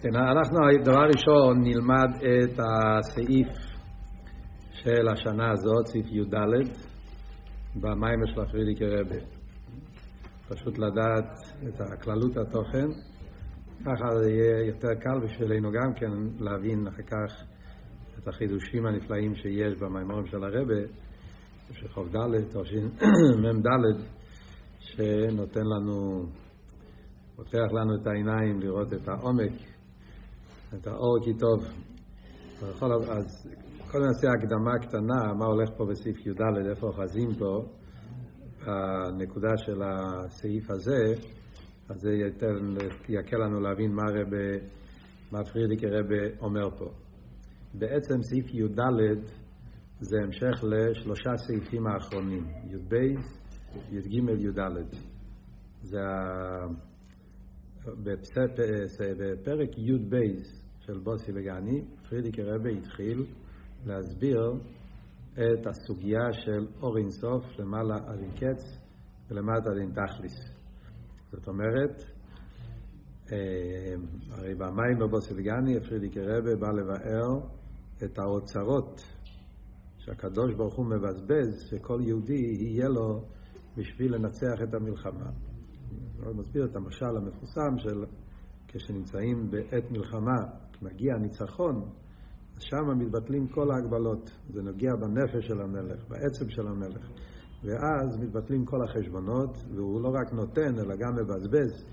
כן, אנחנו דבר ראשון נלמד את הסעיף של השנה הזאת, סעיף י"ד, במים של הפרידיקי רבה. פשוט לדעת את הכללות התוכן, ככה זה יהיה יותר קל בשבילנו גם כן להבין אחר כך את החידושים הנפלאים שיש במימורים של הרבה, שחוב ד' או מ"ד, שנותן לנו, פותח לנו את העיניים לראות את העומק את האור כי טוב. אז קודם נעשה הקדמה קטנה, מה הולך פה בסעיף י"ד, איפה אוחזים פה, הנקודה של הסעיף הזה, אז זה ייתן, יקל לנו להבין מה רב, מה פרידיקי רב אומר פה. בעצם סעיף י"ד זה המשך לשלושה סעיפים האחרונים, י"ב, י"ג, י"ד. זה בפרק י"ב של בוסי וגני, פרידיקי רבי התחיל להסביר את הסוגיה של אור אינסוף למעלה עד אין קץ ולמטה עד אין תכליס. זאת אומרת, הרי במים בבוסי וגני, פרידיקי רבי בא לבאר את האוצרות שהקדוש ברוך הוא מבזבז, שכל יהודי יהיה לו בשביל לנצח את המלחמה. הוא מסביר את המשל המפורסם של כשנמצאים בעת מלחמה, מגיע הניצחון, שם מתבטלים כל ההגבלות. זה נוגע בנפש של המלך, בעצם של המלך. ואז מתבטלים כל החשבונות, והוא לא רק נותן, אלא גם מבזבז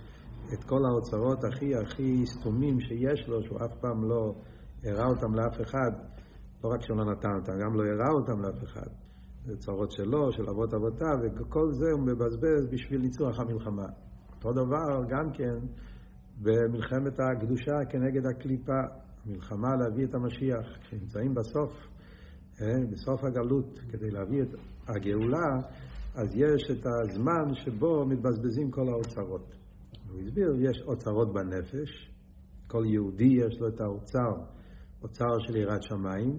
את כל האוצרות הכי הכי סתומים שיש לו, שהוא אף פעם לא הראה אותם לאף אחד. לא רק שלא נתן אותם, גם לא הראה אותם לאף אחד. זה צרות שלו, של אבות אבותיו, וכל זה הוא מבזבז בשביל ניצוח המלחמה. אותו דבר גם כן במלחמת הקדושה כנגד הקליפה, מלחמה להביא את המשיח. כשנמצאים בסוף, אה, בסוף הגלות, כדי להביא את הגאולה, אז יש את הזמן שבו מתבזבזים כל האוצרות. הוא הסביר, יש אוצרות בנפש, כל יהודי יש לו את האוצר, אוצר של יראת שמיים,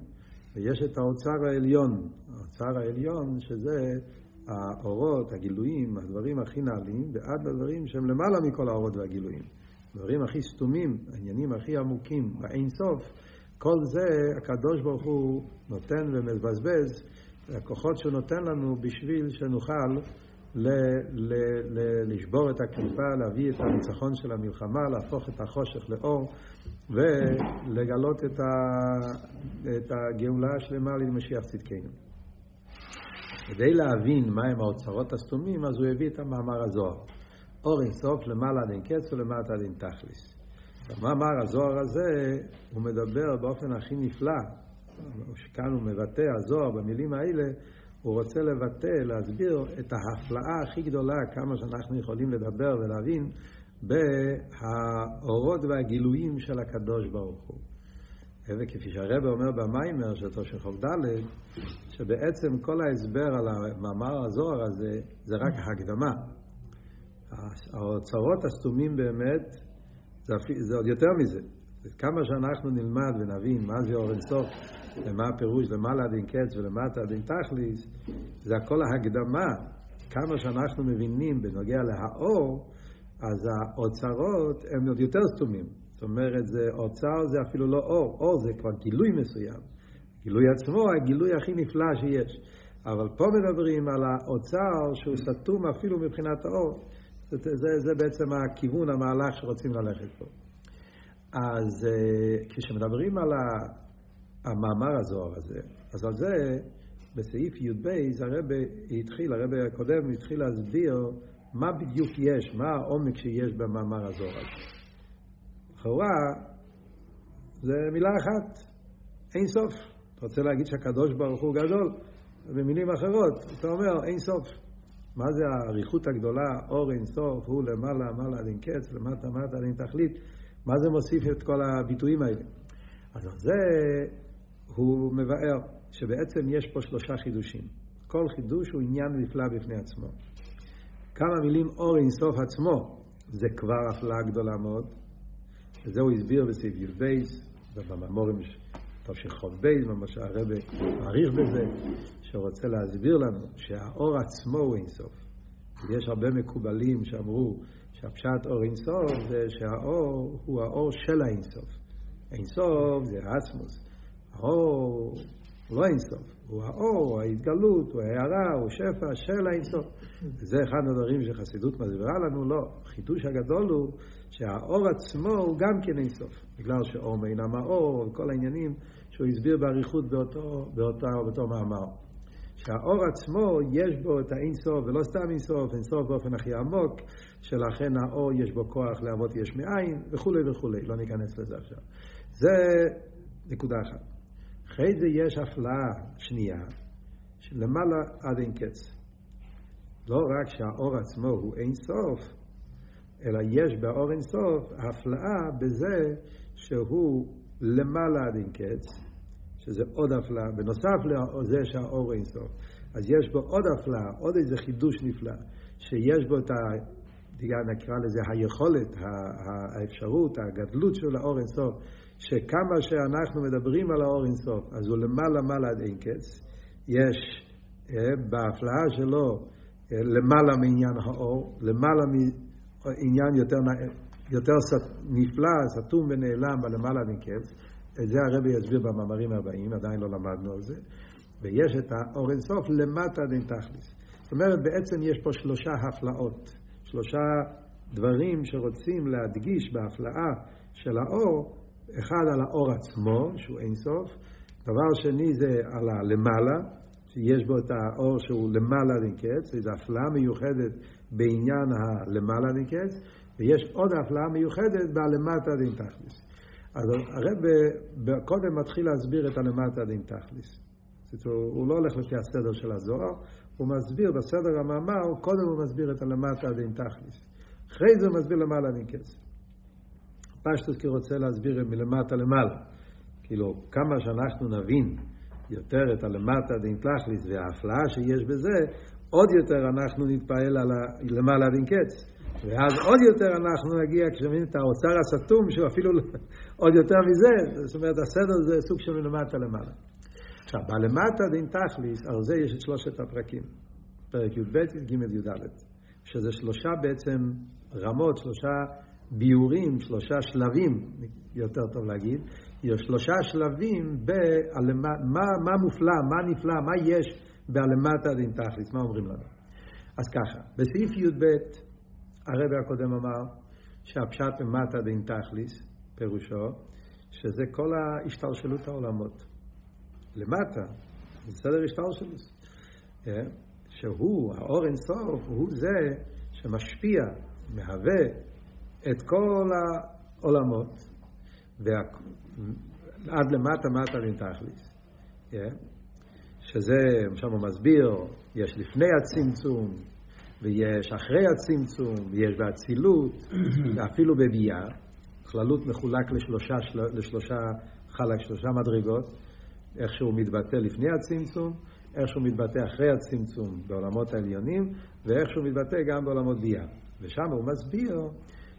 ויש את האוצר העליון, האוצר העליון שזה האורות, הגילויים, הדברים הכי נעלים, ועד לדברים שהם למעלה מכל האורות והגילויים. הדברים הכי סתומים, העניינים הכי עמוקים, באין סוף, כל זה הקדוש ברוך הוא נותן ומבזבז, הכוחות שהוא נותן לנו בשביל שנוכל ל, ל, ל, לשבור את הקליפה, להביא את הניצחון של המלחמה, להפוך את החושך לאור ולגלות את, ה, את הגאולה השלמה למשיח צדקנו. כדי להבין מהם האוצרות הסתומים, אז הוא הביא את המאמר הזוהר. אור אינסוף למעלה עד אין קץ ולמטה אין תכליס. במאמר הזוהר הזה הוא מדבר באופן הכי נפלא, שכאן הוא מבטא, הזוהר, במילים האלה, הוא רוצה לבטא, להסביר את ההפלאה הכי גדולה, כמה שאנחנו יכולים לדבר ולהבין, בהאורות והגילויים של הקדוש ברוך הוא. וכפי שהרבא אומר במיימר של תושכוב ד', שבעצם כל ההסבר על המאמר הזוהר הזה זה רק הקדמה. האוצרות הסתומים באמת, זה, זה עוד יותר מזה. כמה שאנחנו נלמד ונבין מה זה אור אינסוף, ומה הפירוש למעלה דין קץ ולמטה דין תכליס, זה הכל ההקדמה. כמה שאנחנו מבינים בנוגע להאור, אז האוצרות הם עוד יותר סתומים. זאת אומרת, זה אוצר זה אפילו לא אור, אור זה כבר גילוי מסוים. גילוי עצמו, הגילוי הכי נפלא שיש. אבל פה מדברים על האוצר שהוא סתום אפילו מבחינת האור. זה, זה, בעצם הכיוון, המהלך שרוצים ללכת פה. אז כשמדברים על המאמר הזוהר הזה, אז על זה בסעיף י"ב הרבי התחיל, הרבי הקודם התחיל להסביר מה בדיוק יש, מה העומק שיש במאמר הזוהר הזה. לכאורה זה מילה אחת, אין סוף. אתה רוצה להגיד שהקדוש ברוך הוא גדול? במילים אחרות, אתה אומר אין סוף. מה זה האריכות הגדולה, אור אין סוף, הוא למעלה, מעלה עד אין קץ, למטה, מטה עד אין תכלית, מה זה מוסיף את כל הביטויים האלה? אז על זה הוא מבאר שבעצם יש פה שלושה חידושים. כל חידוש הוא עניין נפלא בפני עצמו. כמה מילים אור אין סוף עצמו, זה כבר הפלאה גדולה מאוד. וזה הוא הסביר בסעיף י"ב, ובממורים תשכ"ב, ממש הרבי מעריך בזה, שרוצה להסביר לנו שהאור עצמו הוא אינסוף. יש הרבה מקובלים שאמרו שהפשט אור אינסוף זה שהאור הוא האור של האינסוף. אינסוף זה עצמוס. האור הוא לא אינסוף, הוא האור, ההתגלות, הוא ההערה, הוא שפע של האינסוף. וזה אחד הדברים שחסידות מסבירה לנו, לא. החידוש הגדול הוא שהאור עצמו הוא גם כן אינסוף. בגלל שאור מינם האור, וכל העניינים שהוא הסביר באריכות באותו, באותו, באותו מאמר. שהאור עצמו יש בו את האינסוף, ולא סתם אינסוף, אינסוף באופן הכי עמוק, שלכן האור יש בו כוח להוות יש מאין, וכולי וכולי, לא ניכנס לזה עכשיו. זה נקודה אחת. אחרי זה יש הפלאה שנייה, שלמעלה עד אין קץ. לא רק שהאור עצמו הוא אין סוף, אלא יש באור אין סוף הפלאה בזה שהוא למעלה עד אין קץ, שזה עוד הפלאה, בנוסף לזה שהאור אין סוף. אז יש בו עוד הפלאה, עוד איזה חידוש נפלא, שיש בו את ה... נקרא לזה היכולת, האפשרות, הגדלות של האור אין סוף, שכמה שאנחנו מדברים על האור אין סוף, אז הוא למעלה מעלה עד אין קץ, יש אה, בהפלאה שלו אה, למעלה מעניין האור, למעלה מעניין יותר, יותר נפלא, סתום ונעלם בלמעלה עד אין קץ, את זה הרבי יסביר במאמרים הבאים, עדיין לא למדנו על זה, ויש את האור אין סוף למטה עד אין תכלס. זאת אומרת, בעצם יש פה שלושה הפלאות, שלושה דברים שרוצים להדגיש בהפלאה של האור, אחד על האור עצמו, שהוא אין סוף, דבר שני זה על הלמעלה, שיש בו את האור שהוא למעלה אין קץ, זו הפלאה מיוחדת בעניין הלמעלה אין קץ, ויש עוד הפלאה מיוחדת בלמטה דין תכלס. אז הרב קודם מתחיל להסביר את הלמטה דין תכלס. הוא לא הולך לפי הסדר של הזוהר, הוא מסביר בסדר המאמר, קודם הוא מסביר את הלמטה דין תכלס. אחרי זה הוא מסביר למעלה דין קץ. פשטוס כי רוצה להסביר מלמטה למעלה. כאילו, כמה שאנחנו נבין יותר את הלמטה דין תכלס וההפלאה שיש בזה, עוד יותר אנחנו נתפעל על למעלה דין קץ. ואז עוד יותר אנחנו נגיע, כשמבין את האוצר הסתום, שהוא אפילו עוד יותר מזה, זאת אומרת, הסדר זה סוג של מלמטה למעלה. עכשיו, בלמטה דין תכליס, על זה יש את שלושת הפרקים, פרק י"ב, ג' י"ד, שזה שלושה בעצם רמות, שלושה ביורים, שלושה שלבים, יותר טוב להגיד, יש שלושה שלבים במה, מה, מה מופלא, מה נפלא, מה יש בלמטה דין תכליס, מה אומרים לנו. אז ככה, בסעיף י"ב, הרבי הקודם אמר שהפשט במטה דין תכליס, פירושו, שזה כל ההשתלשלות העולמות. למטה, זה סדר השתלשלות. אה? שהוא, האור אינסוף, הוא זה שמשפיע, מהווה את כל העולמות, ועד למטה מטה דין תכליס. אה? שזה, שם הוא מסביר, יש לפני הצמצום, ויש אחרי הצמצום, ויש באצילות, ואפילו בביאה. כללות מחולק לשלושה, לשלושה חלק, שלושה מדרגות, איך שהוא מתבטא לפני הצמצום, איך שהוא מתבטא אחרי הצמצום בעולמות העליונים, ואיך שהוא מתבטא גם בעולמות ביאה. ושם הוא מסביר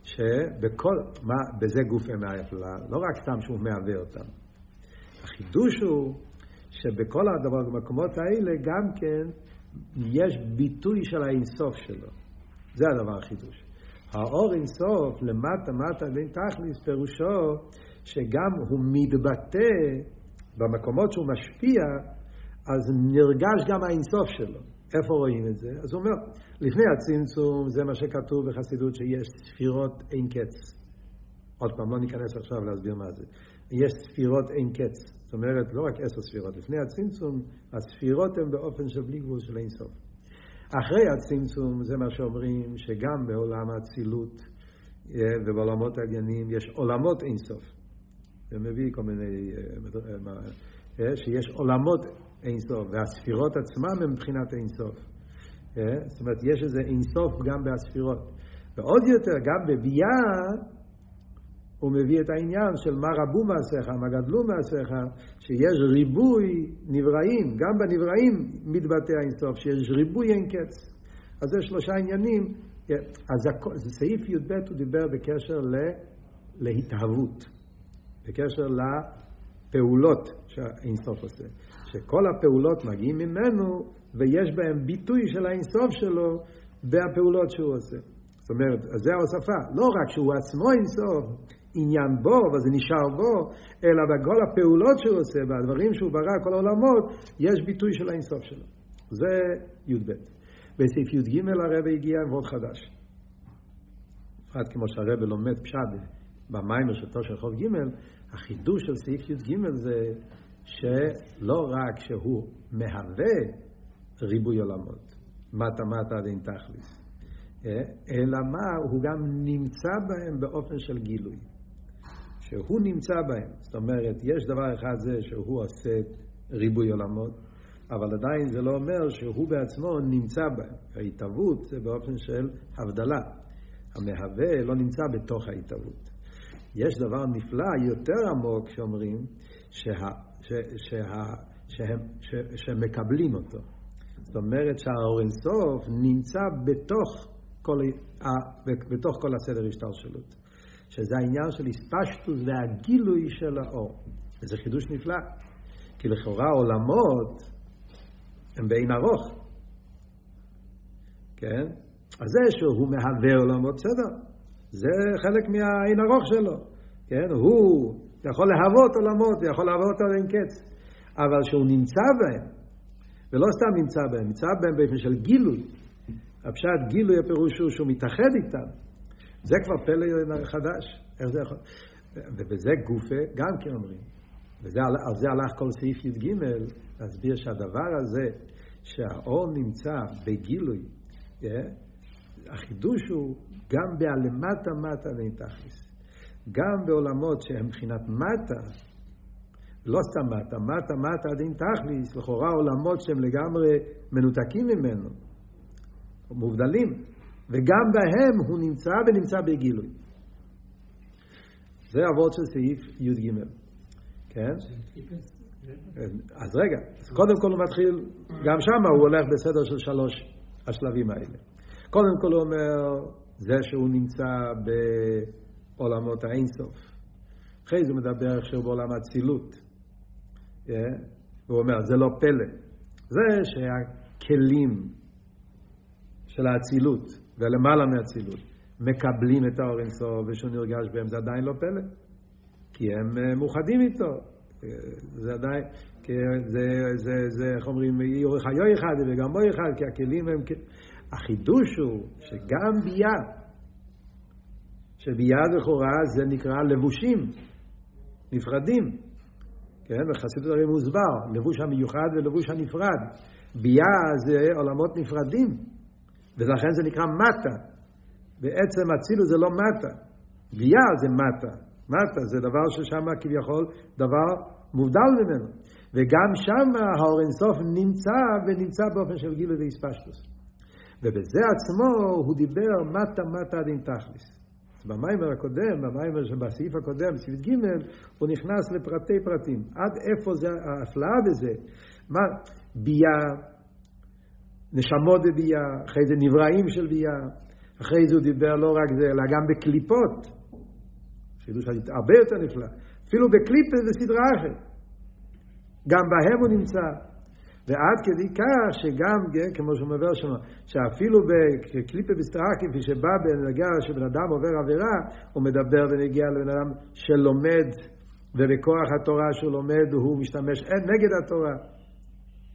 שבכל, מה, בזה גוף יכולה, לא רק סתם שהוא מהווה אותם. החידוש הוא שבכל הדבר, במקומות האלה גם כן יש ביטוי של האינסוף שלו. זה הדבר החידוש. האור אינסוף למטה מטה בין תכליס פירושו שגם הוא מתבטא במקומות שהוא משפיע אז נרגש גם האינסוף שלו. איפה רואים את זה? אז הוא אומר, לפני הצמצום זה מה שכתוב בחסידות שיש ספירות אין קץ. עוד פעם, לא ניכנס עכשיו להסביר מה זה. יש ספירות אין קץ. זאת אומרת, לא רק עשר ספירות. לפני הצמצום, הספירות הן באופן של בלי גבול של אין סוף. אחרי הצמצום, זה מה שאומרים, שגם בעולם האצילות אה, ובעולמות העניינים יש עולמות אין סוף. זה מביא כל מיני, אה, אה, שיש עולמות אין סוף, והספירות עצמם הן מבחינת אין סוף. זאת אומרת, יש איזה אין סוף גם בספירות. ועוד יותר, גם בביאה, הוא מביא את העניין של מה רבו מעשיך, מה גדלו מעשיך, שיש ריבוי נבראים, גם בנבראים מתבטא האינסוף, שיש ריבוי אין קץ. אז זה שלושה עניינים. אז סעיף י"ב הוא דיבר בקשר ל, להתהוות, בקשר לפעולות שהאינסוף עושה. שכל הפעולות מגיעים ממנו ויש בהם ביטוי של האינסוף שלו בפעולות שהוא עושה. זאת אומרת, אז זה ההוספה. לא רק שהוא עצמו אינסוף, עניין בו, וזה נשאר בו, אלא בכל הפעולות שהוא עושה, והדברים שהוא ברא, כל העולמות, יש ביטוי של האינסוף שלו. זה י"ב. בסעיף י"ג הרב הגיע עם עוד חדש. בפרט כמו שהרב לומד פשט במיימר של חוב ג', החידוש של סעיף י"ג זה שלא רק שהוא מהווה ריבוי עולמות, מטה מטה דין תכליס, אלא מה, הוא גם נמצא בהם באופן של גילוי. שהוא נמצא בהם, זאת אומרת, יש דבר אחד זה שהוא עושה ריבוי עולמות, אבל עדיין זה לא אומר שהוא בעצמו נמצא בהם. ההתהוות זה באופן של הבדלה. המהווה לא נמצא בתוך ההתהוות. יש דבר נפלא יותר עמוק שאומרים שה, ש, שה, שהם, ש, שמקבלים אותו. זאת אומרת שהאור אינסוף נמצא בתוך כל, בתוך כל הסדר השתלשלות. שזה העניין של הספשטוס והגילוי של האור. וזה חידוש נפלא. כי לכאורה עולמות הם בעין ארוך. כן? אז זה שהוא מהווה עולמות, בסדר. זה חלק מהעין ארוך שלו. כן? הוא יכול להוות עולמות, יכול להוות על אין קץ. אבל שהוא נמצא בהם, ולא סתם נמצא בהם, נמצא בהם באופן של גילוי. הפשט גילוי הפירוש הוא שהוא מתאחד איתם. זה כבר פלא חדש. איך זה יכול? ובזה גופה גם כן אומרים. ועל זה הלך כל סעיף י"ג, להסביר שהדבר הזה, שהאור נמצא בגילוי, yeah, החידוש הוא גם בהלמטה מטה נתכלס. גם בעולמות שהם מבחינת מטה, לא סתם מטה, מטה מטה דין תכליס, לכאורה עולמות שהם לגמרי מנותקים ממנו, מובדלים, וגם בהם הוא נמצא ונמצא בגילוי. זה אבות של סעיף י"ג. כן? אז רגע, אז קודם כל הוא מתחיל, גם שם הוא הולך בסדר של שלוש השלבים האלה. קודם כל הוא אומר, זה שהוא נמצא בעולמות האינסוף. אחרי זה הוא מדבר עכשיו בעולם האצילות. הוא אומר, זה לא פלא. זה שהכלים של האצילות, ולמעלה מהאצילות, מקבלים את האור אינסוף ושהוא נרגש בהם, זה עדיין לא פלא. כי הם אה, מאוחדים איתו. אה, זה עדיין, זה, זה, זה, איך אומרים, יורך היו אחד וגם בו אחד, כי הכלים הם, החידוש הוא שגם ביה, שביה לכאורה זה נקרא לבושים, נפרדים, כן, בחסידות הרי מוסבר, לבוש המיוחד ולבוש הנפרד. ביה זה עולמות נפרדים, ולכן זה נקרא מטה. בעצם אצילוס זה לא מטה, ביה זה מטה. מטה זה דבר ששם כביכול דבר מובדל ממנו. וגם שם האור אינסוף נמצא ונמצא באופן של גילוי ואיספשטוס. ובזה עצמו הוא דיבר מטה מטה עד אין תכליס. במיימר הקודם, במיימר שבסעיף הקודם, בסעיף ג', הוא נכנס לפרטי פרטים. עד איפה זה ההפלאה בזה? מה, ביה, נשמות בביה, אחרי זה נבראים של ביה, אחרי זה הוא דיבר לא רק זה, אלא גם בקליפות. חידוש הרבה יותר נפלא. אפילו בקליפה זה סדרה אחרת. גם בהם הוא נמצא. ועד כדי כך שגם, כמו שהוא מביא שם, שאפילו בקליפה בסתרה, כפי שבא בנגע שבן אדם עובר עבירה, הוא מדבר ונגיע לבן אדם שלומד, ובכוח התורה שהוא לומד הוא משתמש נגד התורה,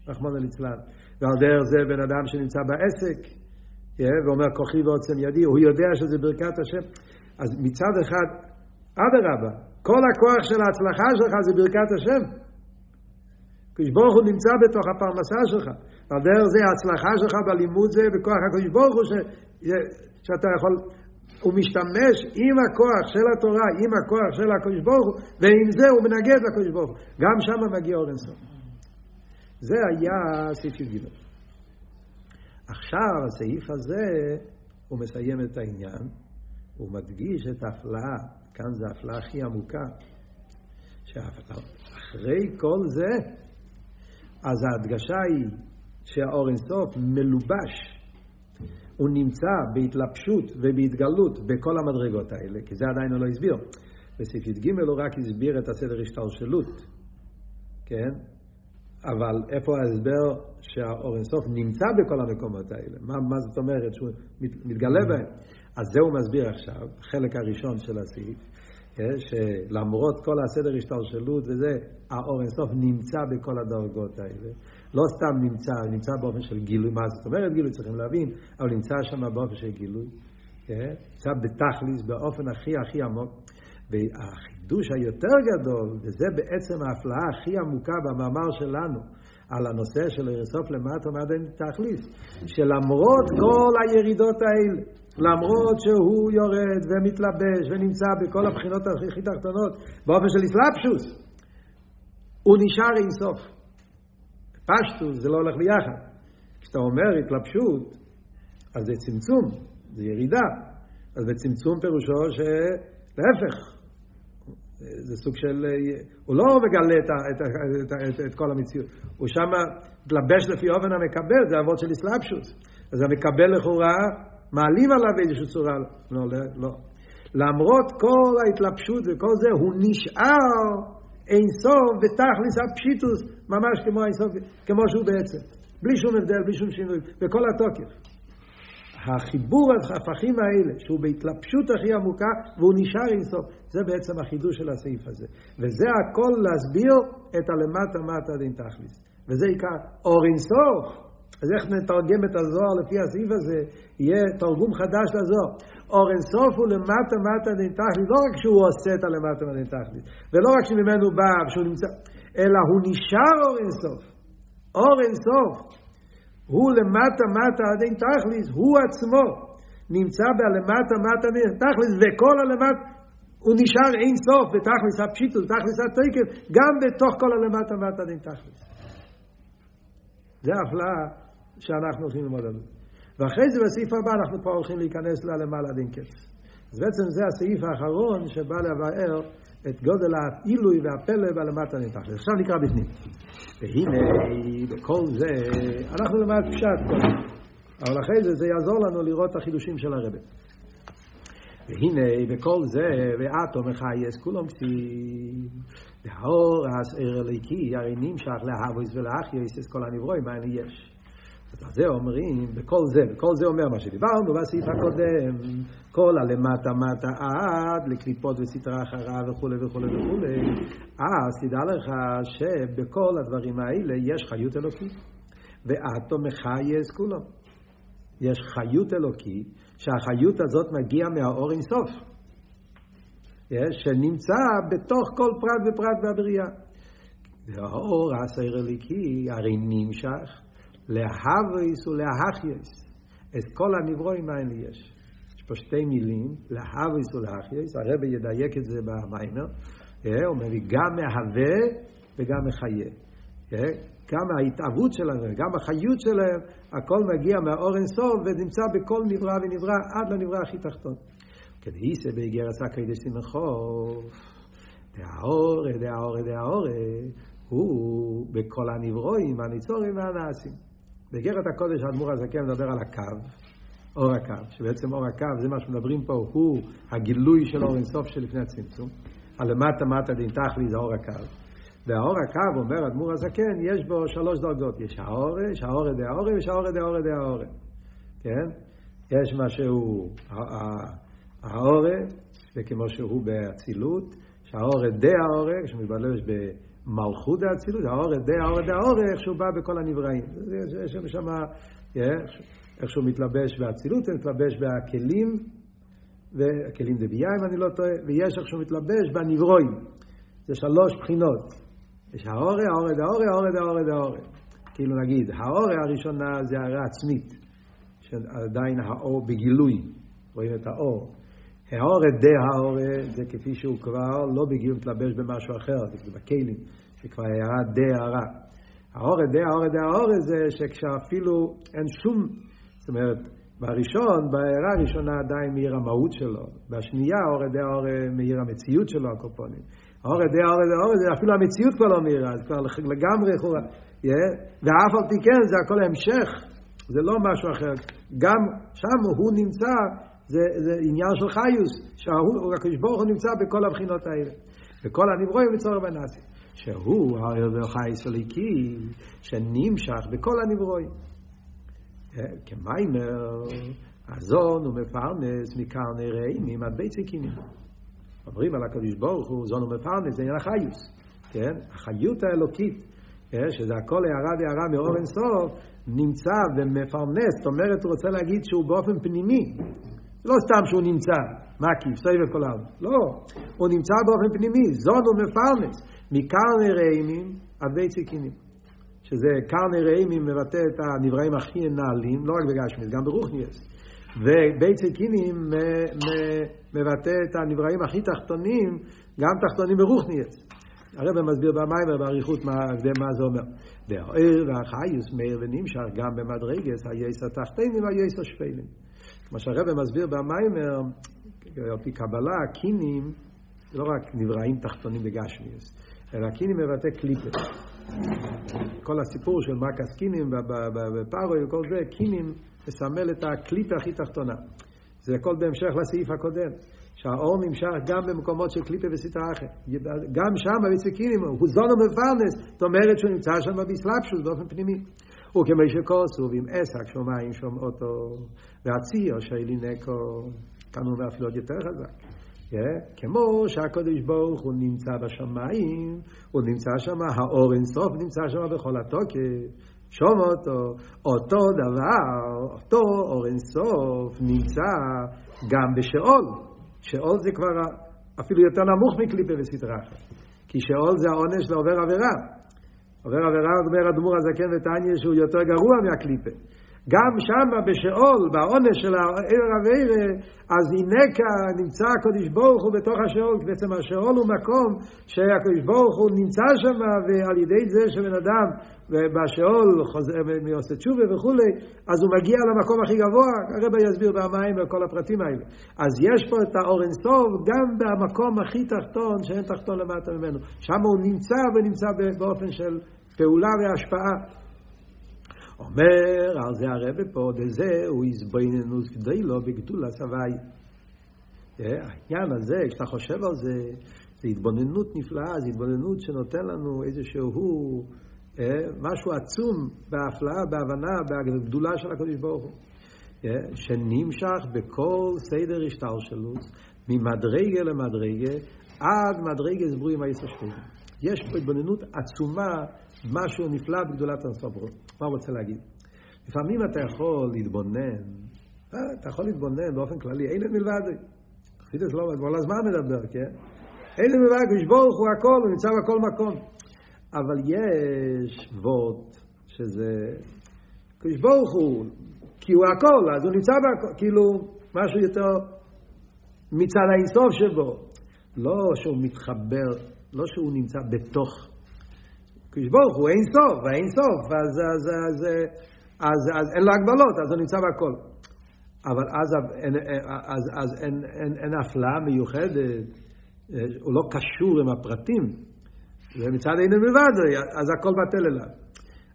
רחמנא ליצלן. ועל דרך זה בן אדם שנמצא בעסק, ואומר כוחי ועוצם ידי, הוא יודע שזה ברכת השם. אז מצד אחד, אדרבה, כל הכוח של ההצלחה שלך זה ברכת השם. הקדוש ברוך הוא נמצא בתוך הפרנסה שלך. על דרך זה ההצלחה שלך בלימוד זה בכוח הקדוש ברוך הוא ש... שאתה יכול, הוא משתמש עם הכוח של התורה, עם הכוח של הקדוש ברוך הוא, ועם זה הוא מנגד לקדוש ברוך הוא. גם שם מגיע אור אינסוף. זה היה סעיף י"ג. עכשיו הסעיף הזה, הוא מסיים את העניין, הוא מדגיש את ההפלאה כאן זה ההפלאה הכי עמוקה. שאחרי כל זה, אז ההדגשה היא שהאור אינסוף מלובש, הוא נמצא בהתלבשות ובהתגלות בכל המדרגות האלה, כי זה עדיין הוא לא הסביר. בסעיף י"ג הוא רק הסביר את הסדר השתלשלות, כן? אבל איפה ההסבר שהאור אינסוף נמצא בכל המקומות האלה? מה, מה זאת אומרת שהוא מת, מתגלה בהם? אז זה הוא מסביר עכשיו, חלק הראשון של הסעיף, אה, שלמרות כל הסדר השתלשלות וזה, האור אינסוף נמצא בכל הדרגות האלה. לא סתם נמצא, נמצא באופן של גילוי, מה זאת אומרת גילוי? צריכים להבין, אבל נמצא שם באופן של גילוי. אה, נמצא בתכליס, באופן הכי הכי עמוק. והחידוש היותר גדול, וזה בעצם ההפלאה הכי עמוקה במאמר שלנו, על הנושא של לרסוף למטה מעדן תכליס, שלמרות כל הירידות האלה, למרות שהוא יורד ומתלבש ונמצא בכל הבחינות הכי תחתונות באופן של אסלאפשוס, הוא נשאר אינסוף. פשטוס זה לא הולך ביחד. כשאתה אומר התלבשות, אז זה צמצום, זה ירידה. אז בצמצום פירושו שלהפך, זה סוג של, הוא לא מגלה את, את, את, את, את כל המציאות, הוא שם מתלבש לפי אופן המקבל, זה אבות של אסלאפשוס. אז המקבל לכאורה, מעלים עליו איזושהי צורה, לא, לא, לא. למרות כל ההתלבשות וכל זה, הוא נשאר אין סוף בתכלס הפשיטוס, ממש כמו אינסוף, כמו שהוא בעצם. בלי שום הבדל, בלי שום שינוי, בכל התוקף. החיבור ההפכים האלה, שהוא בהתלבשות הכי עמוקה, והוא נשאר אינסוף, זה בעצם החידוש של הסעיף הזה. וזה הכל להסביר את הלמטה מטה דין תכליס. וזה עיקר אור אינסוף. אז איך נתרגם את הזוהר לפי הסעיף הזה, יהיה תרגום חדש לזוהר. אור אינסוף הוא למטה מטה דין תכליס, לא רק שהוא עושה את הלמטה מטה דין תכליס, ולא רק שממנו בא, שהוא נמצא, אלא הוא נשאר אור אינסוף. אור אינסוף. הוא למטה מטה עד אין תכליס, הוא עצמו נמצא בלמטה מטה תכליס, וכל הלמטה, הוא נשאר אין סוף בתכליס הפשיטוס, בתכליס התקף, גם בתוך כל הלמטה מטה אין. זה ההפלאה שאנחנו הולכים ללמוד עליו. ואחרי זה בסעיף הבא אנחנו פה הולכים להיכנס ללמעלה עד אין. אז בעצם זה הסעיף האחרון שבא לבאר את גודל העילוי והפלא אין תכליס. עכשיו נקרא בפנים. והנה, בכל זה, אנחנו למד פשט כל אבל אחרי זה, זה יעזור לנו לראות את החידושים של הרבי. והנה, בכל זה, ואתו מחייס, כולם כתיב, והאור הסער הליקי, הרי נמשך להבויס ולאחייס, את כל הנברואים, מה יש. אז זה אומרים, בכל זה, בכל זה אומר מה שדיברנו בסעיף הקודם, כל הלמטה מטה עד לקליפות וסתרה אחרה וכולי וכולי וכולי, אז תדע לך שבכל הדברים האלה יש חיות אלוקית, ואתו מחייס כולו. יש חיות אלוקית, שהחיות הזאת מגיעה מהאור אינסוף, שנמצא בתוך כל פרט ופרט בבריאה. והאור הסעיר אליקי הרי נמשך להבויס ולהחייס. את כל הנברואים האלה יש. יש פה שתי מילים, להבויס ולהחייס, הרב ידייק את זה במיימר, הוא אומר לי, גם מהווה וגם מחיה. גם ההתאבות שלהם, גם החיות שלהם, הכל מגיע מהאור אינסוף ונמצא בכל נברא ונברא עד לנברא הכי תחתון. כדאיסא באיגרס הקדש סמכות, דהאור, דהאור, דהאור, הוא בכל הנברואים, הניצורים והנעשים. באגרת הקודש האדמו"ר הזקן מדבר על הקו, אור הקו, שבעצם אור הקו, זה מה שמדברים פה, הוא הגילוי של אור אינסוף שלפני הצמצום. הלמטה מטה עד אין תכלית זה אור הקו. והאור הקו, אומר אדמו"ר הזקן, יש בו שלוש דרגות. יש האורה, יש האורה דה האורה, ויש האורה דה האורה דה האורה. כן? יש מה שהוא הארה, וכמו שהוא באצילות, שהארה דהארה, שמתלבש ב... מלכות האצילות, הארה דהארה דהארה, איך שהוא בא בכל הנבראים. יש שם, איך שהוא מתלבש באצילות, הוא מתלבש בכלים, והכלים דבי"ע אם אני לא טועה, ויש איך שהוא מתלבש בנבראים. זה שלוש בחינות. יש האור, האור דה האור, האור דה האור דה האור. כאילו נגיד, הארה הראשונה זה הארה עצמית, שעדיין האור בגילוי, רואים את האור. הארה דהארה זה כפי שהוא כבר לא בגילוי מתלבש במשהו אחר, זה בכלים. שכבר הערה די הערה. האורה די האורה די האורה זה שכשאפילו אין שום, זאת אומרת, בראשון, בהערה הראשונה עדיין מאיר המהות שלו, בשנייה האורה די האורה מאיר המציאות שלו, הקופונים. האורה די האורה די האורה זה אפילו המציאות כבר לא מאירה, זה כבר לגמרי חורה. ואף על פי כן זה הכל המשך, זה לא משהו אחר. גם שם הוא נמצא, זה, זה עניין של חיוס, שהקדוש ברוך הוא נמצא בכל הבחינות האלה. וכל הנברואים מצורר בנאסי. שהוא העבר חייס הליקי שנמשך בכל הנברואים. כמיימר, הזון הוא מפרנס מקרני רעימים עד בית סיקינים. אומרים על הקדוש ברוך הוא, זון הוא מפרנס, זה עניין החיוס, כן? החיות האלוקית, שזה הכל הערה והערה מאור אינסוף, נמצא ומפרנס, זאת אומרת, הוא רוצה להגיד שהוא באופן פנימי, לא סתם שהוא נמצא, מקיף, סבב כל העם, לא, הוא נמצא באופן פנימי, זון הוא מפרנס, מקרני רעימים עד בית סיקינים. שזה קרני רעימים מבטא את הנבראים הכי נעלים, לא רק בגשמיס, גם ברוכניאס. ובית סיקינים מבטא את הנבראים הכי תחתונים, גם תחתונים ברוכניאס. הרב מסביר במיימר באריכות מה, מה זה אומר. והעיר והחיוס מאיר ונמשך גם במדרגס היסר תחתינים והיסר השפלים. כמו שהרב מסביר במיימר, על פי קבלה, קינים, לא רק נבראים תחתונים בגשמיאס, אלא קינים מבטא קליפר. כל הסיפור של מקס קינים בפארוי וכל זה, קינים מסמל את הקליפה הכי תחתונה. זה הכל בהמשך לסעיף הקודם. שהאור נמשך גם במקומות של קליפה וסטרה אחר. גם שם בביצקינים הוא זונו מפרנס, זאת אומרת שהוא נמצא שם בסלאפשוס באופן פנימי. וכמי שכוסו ועם עסק שומעים שומעותו והציר שלי נקו, כאן הוא אומר אפילו עוד יותר חזק. כמו שהקדוש ברוך הוא נמצא בשמיים, הוא נמצא שם, האור אינסוף נמצא שם בכל התוקף, שום אותו, אותו דבר, אותו אור אינסוף נמצא גם בשאול. שאול זה כבר אפילו יותר נמוך מקליפה וסדרה כי שאול זה העונש לעובר עבירה. עובר עבירה, אומר הדמור הזקן ותניא שהוא יותר גרוע מהקליפה. גם שם בשאול, בעונש של העיר הווירה, אז הנה נמצא הקדוש ברוך הוא בתוך השאול, בעצם השאול הוא מקום שהקדוש ברוך הוא נמצא שם, ועל ידי זה שבן אדם בשאול עושה תשובה וכולי, אז הוא מגיע למקום הכי גבוה, הרב יסביר במים וכל הפרטים האלה. אז יש פה את האור גם במקום הכי תחתון, שאין תחתון למטה ממנו. שם הוא נמצא ונמצא באופן של פעולה והשפעה. אומר על זה הרב פה, דזה הוא יסבויננוס כדי לו בגדול הסבי. העניין הזה, כשאתה חושב על זה, זה התבוננות נפלאה, זה התבוננות שנותן לנו איזשהו משהו עצום בהפלאה, בהבנה, בגדולה של הקדוש ברוך הוא. שנמשך בכל סדר השתלשלות, ממדרגה למדרגה, עד מדרגה סבורים היסושבים. יש פה התבוננות עצומה משהו נפלא בגדולת הסברות. מה הוא רוצה להגיד? לפעמים אתה יכול להתבונן, אה, אתה יכול להתבונן באופן כללי, אין מלבד, חסידס לא, כל הזמן מדבר, כן? אין מלבד, קדוש ברוך הוא הכל, הוא נמצא בכל מקום. אבל יש וורט שזה, קדוש ברוך הוא, כי הוא הכל, אז הוא נמצא בכל, כאילו, משהו יותר מצד האינסוף שבו. לא שהוא מתחבר, לא שהוא נמצא בתוך קדוש ברוך הוא אין סוף, ואין סוף, אז, אז, אז, אז, אז אין לו הגבלות, אז הוא נמצא בהכל. אבל אז, אין, אז, אז אין, אין, אין הפלאה מיוחדת, הוא לא קשור עם הפרטים, ומצד אין מלבד, אז הכל בטל אליו.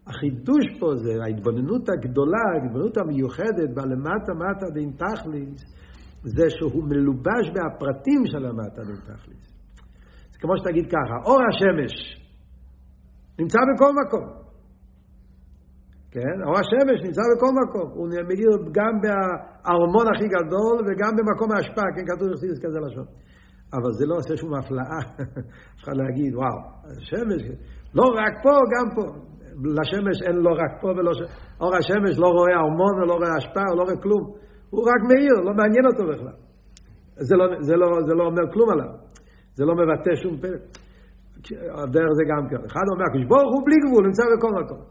החידוש פה זה ההתבוננות הגדולה, ההתבוננות המיוחדת בלמטה מטה דין תכליס, זה שהוא מלובש בהפרטים של המטה דין תכליס. זה כמו שתגיד ככה, אור השמש, נמצא בכל מקום. כן? אור השמש נמצא בכל מקום. הוא מאיר גם בארמון הכי גדול וגם במקום ההשפעה, כן? כתוב יחסיס כזה לשון. אבל זה לא עושה שום הפלאה. אפשר להגיד, וואו, השמש, לא רק פה, גם פה. לשמש אין לא רק פה ולא ש... אור השמש לא רואה ארמון ולא רואה השפעה, הוא לא רואה כלום. הוא רק מאיר, לא מעניין אותו בכלל. זה לא, זה לא, זה לא אומר כלום עליו. זה לא מבטא שום פרק. דרך זה גם כן. אחד אומר, הקדוש ברוך הוא בלי גבול, נמצא בכל מקום.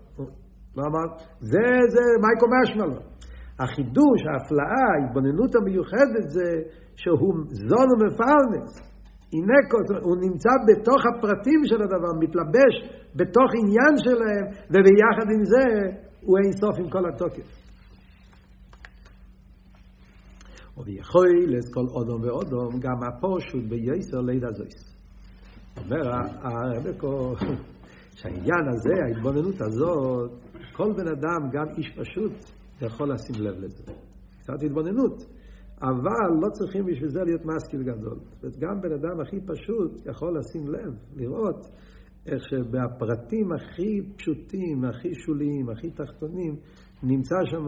לא אמר? זה, זה מייקו משמע לו. החידוש, ההפלאה, ההתבוננות המיוחדת זה שהוא זון ומפרנס. הנה, הוא נמצא בתוך הפרטים של הדבר, מתלבש בתוך עניין שלהם, וביחד עם זה הוא אין סוף עם כל התוקף. וביכול לכל אודום ואודום, גם הפושוט בייסר לידה זויס. אומר הרב פה, שהעניין הזה, ההתבוננות הזאת, כל בן אדם, גם איש פשוט, יכול לשים לב לזה. קצת התבוננות. אבל לא צריכים בשביל זה להיות מסקיל גדול. גם בן אדם הכי פשוט יכול לשים לב, לראות איך שבפרטים הכי פשוטים, הכי שוליים, הכי תחתונים, נמצא שם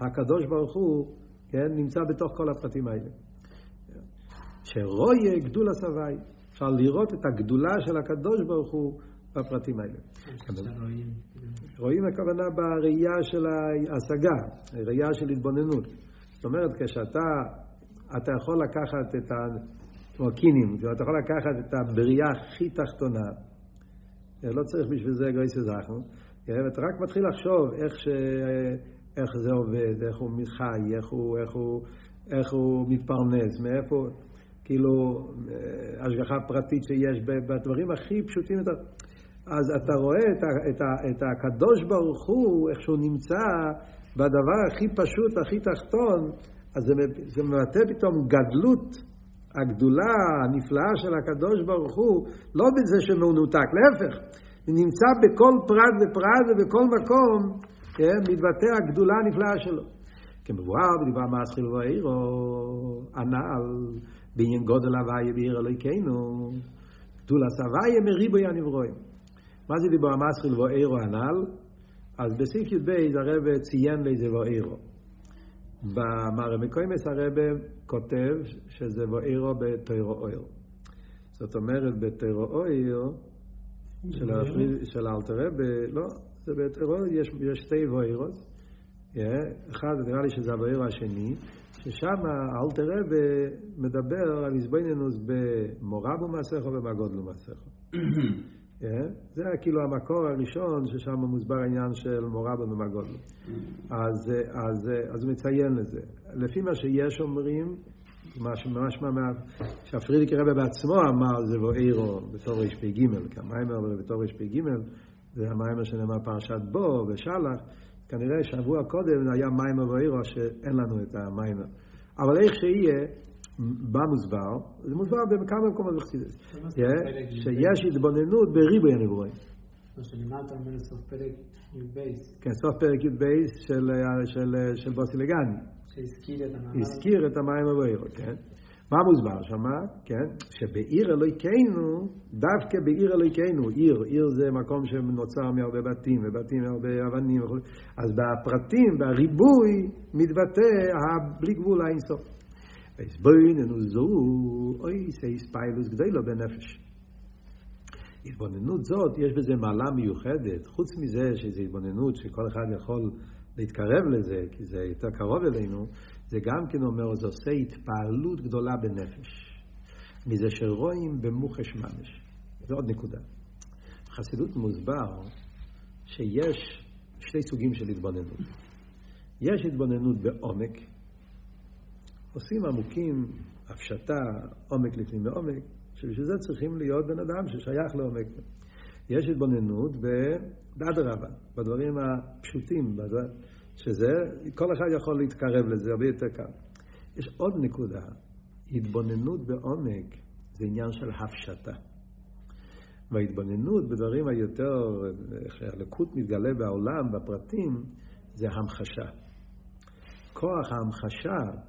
הקדוש ברוך הוא, כן, נמצא בתוך כל הפרטים האלה. שרויה גדול הסבי, אפשר לראות את הגדולה של הקדוש ברוך הוא בפרטים האלה. רואים הכוונה בראייה של ההשגה, ראייה של התבוננות. זאת אומרת, כשאתה אתה יכול לקחת את ה... כמו קינים, אתה יכול לקחת את הבריאה הכי תחתונה, לא צריך בשביל זה גויס וזכנו, ואתה רק מתחיל לחשוב איך, ש... איך זה עובד, איך הוא חי, איך הוא, איך הוא, איך הוא מתפרנס, מאיפה, כאילו, אה, השגחה פרטית שיש בדברים הכי פשוטים. אז אתה רואה את, ה, את, ה, את הקדוש ברוך הוא, איך שהוא נמצא בדבר הכי פשוט, הכי תחתון, אז זה, זה מבטא פתאום גדלות, הגדולה, הנפלאה של הקדוש ברוך הוא, לא בזה שמנותק, להפך, הוא נמצא בכל פרט ופרט ובכל מקום, כן, מתבטא הגדולה הנפלאה שלו. כמבואר בדבר מסחיל ואירו, הנעל, בעניין גודל הוויה בעיר אלוהיכנו, גדול הסוויה מריבוי הנברואים. מה זה דיבר המסחיל ואירו הנ"ל? אז בסעיף י"ב הרב ציין לאיזה ואירו. במראה מקוימס הרב כותב שזה ואירו בתוירו אויר. זאת אומרת בתוירו אויר של, של אלתר רב, לא, זה בתוירו יש, יש שתי ואירות. אחד נראה לי שזה הוואירו השני, ששם אלתר רב מדבר על איזבנינוס במורבו מסכו ובגודלו מסכו. כן? זה כאילו המקור הראשון ששם מוסבר העניין של מורבו ומגודלו. אז, אז, אז הוא מציין לזה. לפי מה שיש אומרים, מה שממש מה... שהפרידיקער רבי בעצמו אמר זה וארא בתרפ"ג, כמאמר בתרפ"ג, זה המאמר שנאמר פרשת בא ושלח, כנראה שבוע קודם היה מאמר וארא שאין לנו את המאמר. אבל איך שיהיה, במוסבר, זה מוסבר בכמה מקומות בחסידות, שיש התבוננות בריבוי הנבראים. כן, סוף פרק י"ב של באתי לגני. שהזכיר את המים הבוירו, כן. מה מוסבר שם? כן? שבעיר אלוהיכנו, דווקא בעיר אלוהיכנו, עיר, עיר זה מקום שנוצר מהרבה בתים, ובתים מהרבה אבנים וכו', אז בפרטים, בריבוי, מתבטא בלי גבול האינסוף. Boinen und so, oi, sei spielus gdeilo benefesh. התבוננות זאת, יש בזה מעלה מיוחדת, חוץ מזה שזה התבוננות שכל אחד יכול להתקרב לזה, כי זה יותר קרוב אלינו, זה גם כן אומר, זה עושה התפעלות גדולה בנפש. מזה שרואים במוחש ממש. זה עוד נקודה. חסידות מוסבר שיש שתי סוגים של התבוננות. יש התבוננות בעומק, עושים עמוקים, הפשטה, עומק לפנים מעומק, שבשביל זה צריכים להיות בן אדם ששייך לעומק. יש התבוננות באדרבה, בדברים הפשוטים, שזה, כל אחד יכול להתקרב לזה הרבה יותר קל. יש עוד נקודה, התבוננות בעומק זה עניין של הפשטה. וההתבוננות בדברים היותר, איך שהלקות מתגלה בעולם, בפרטים, זה המחשה. כוח ההמחשה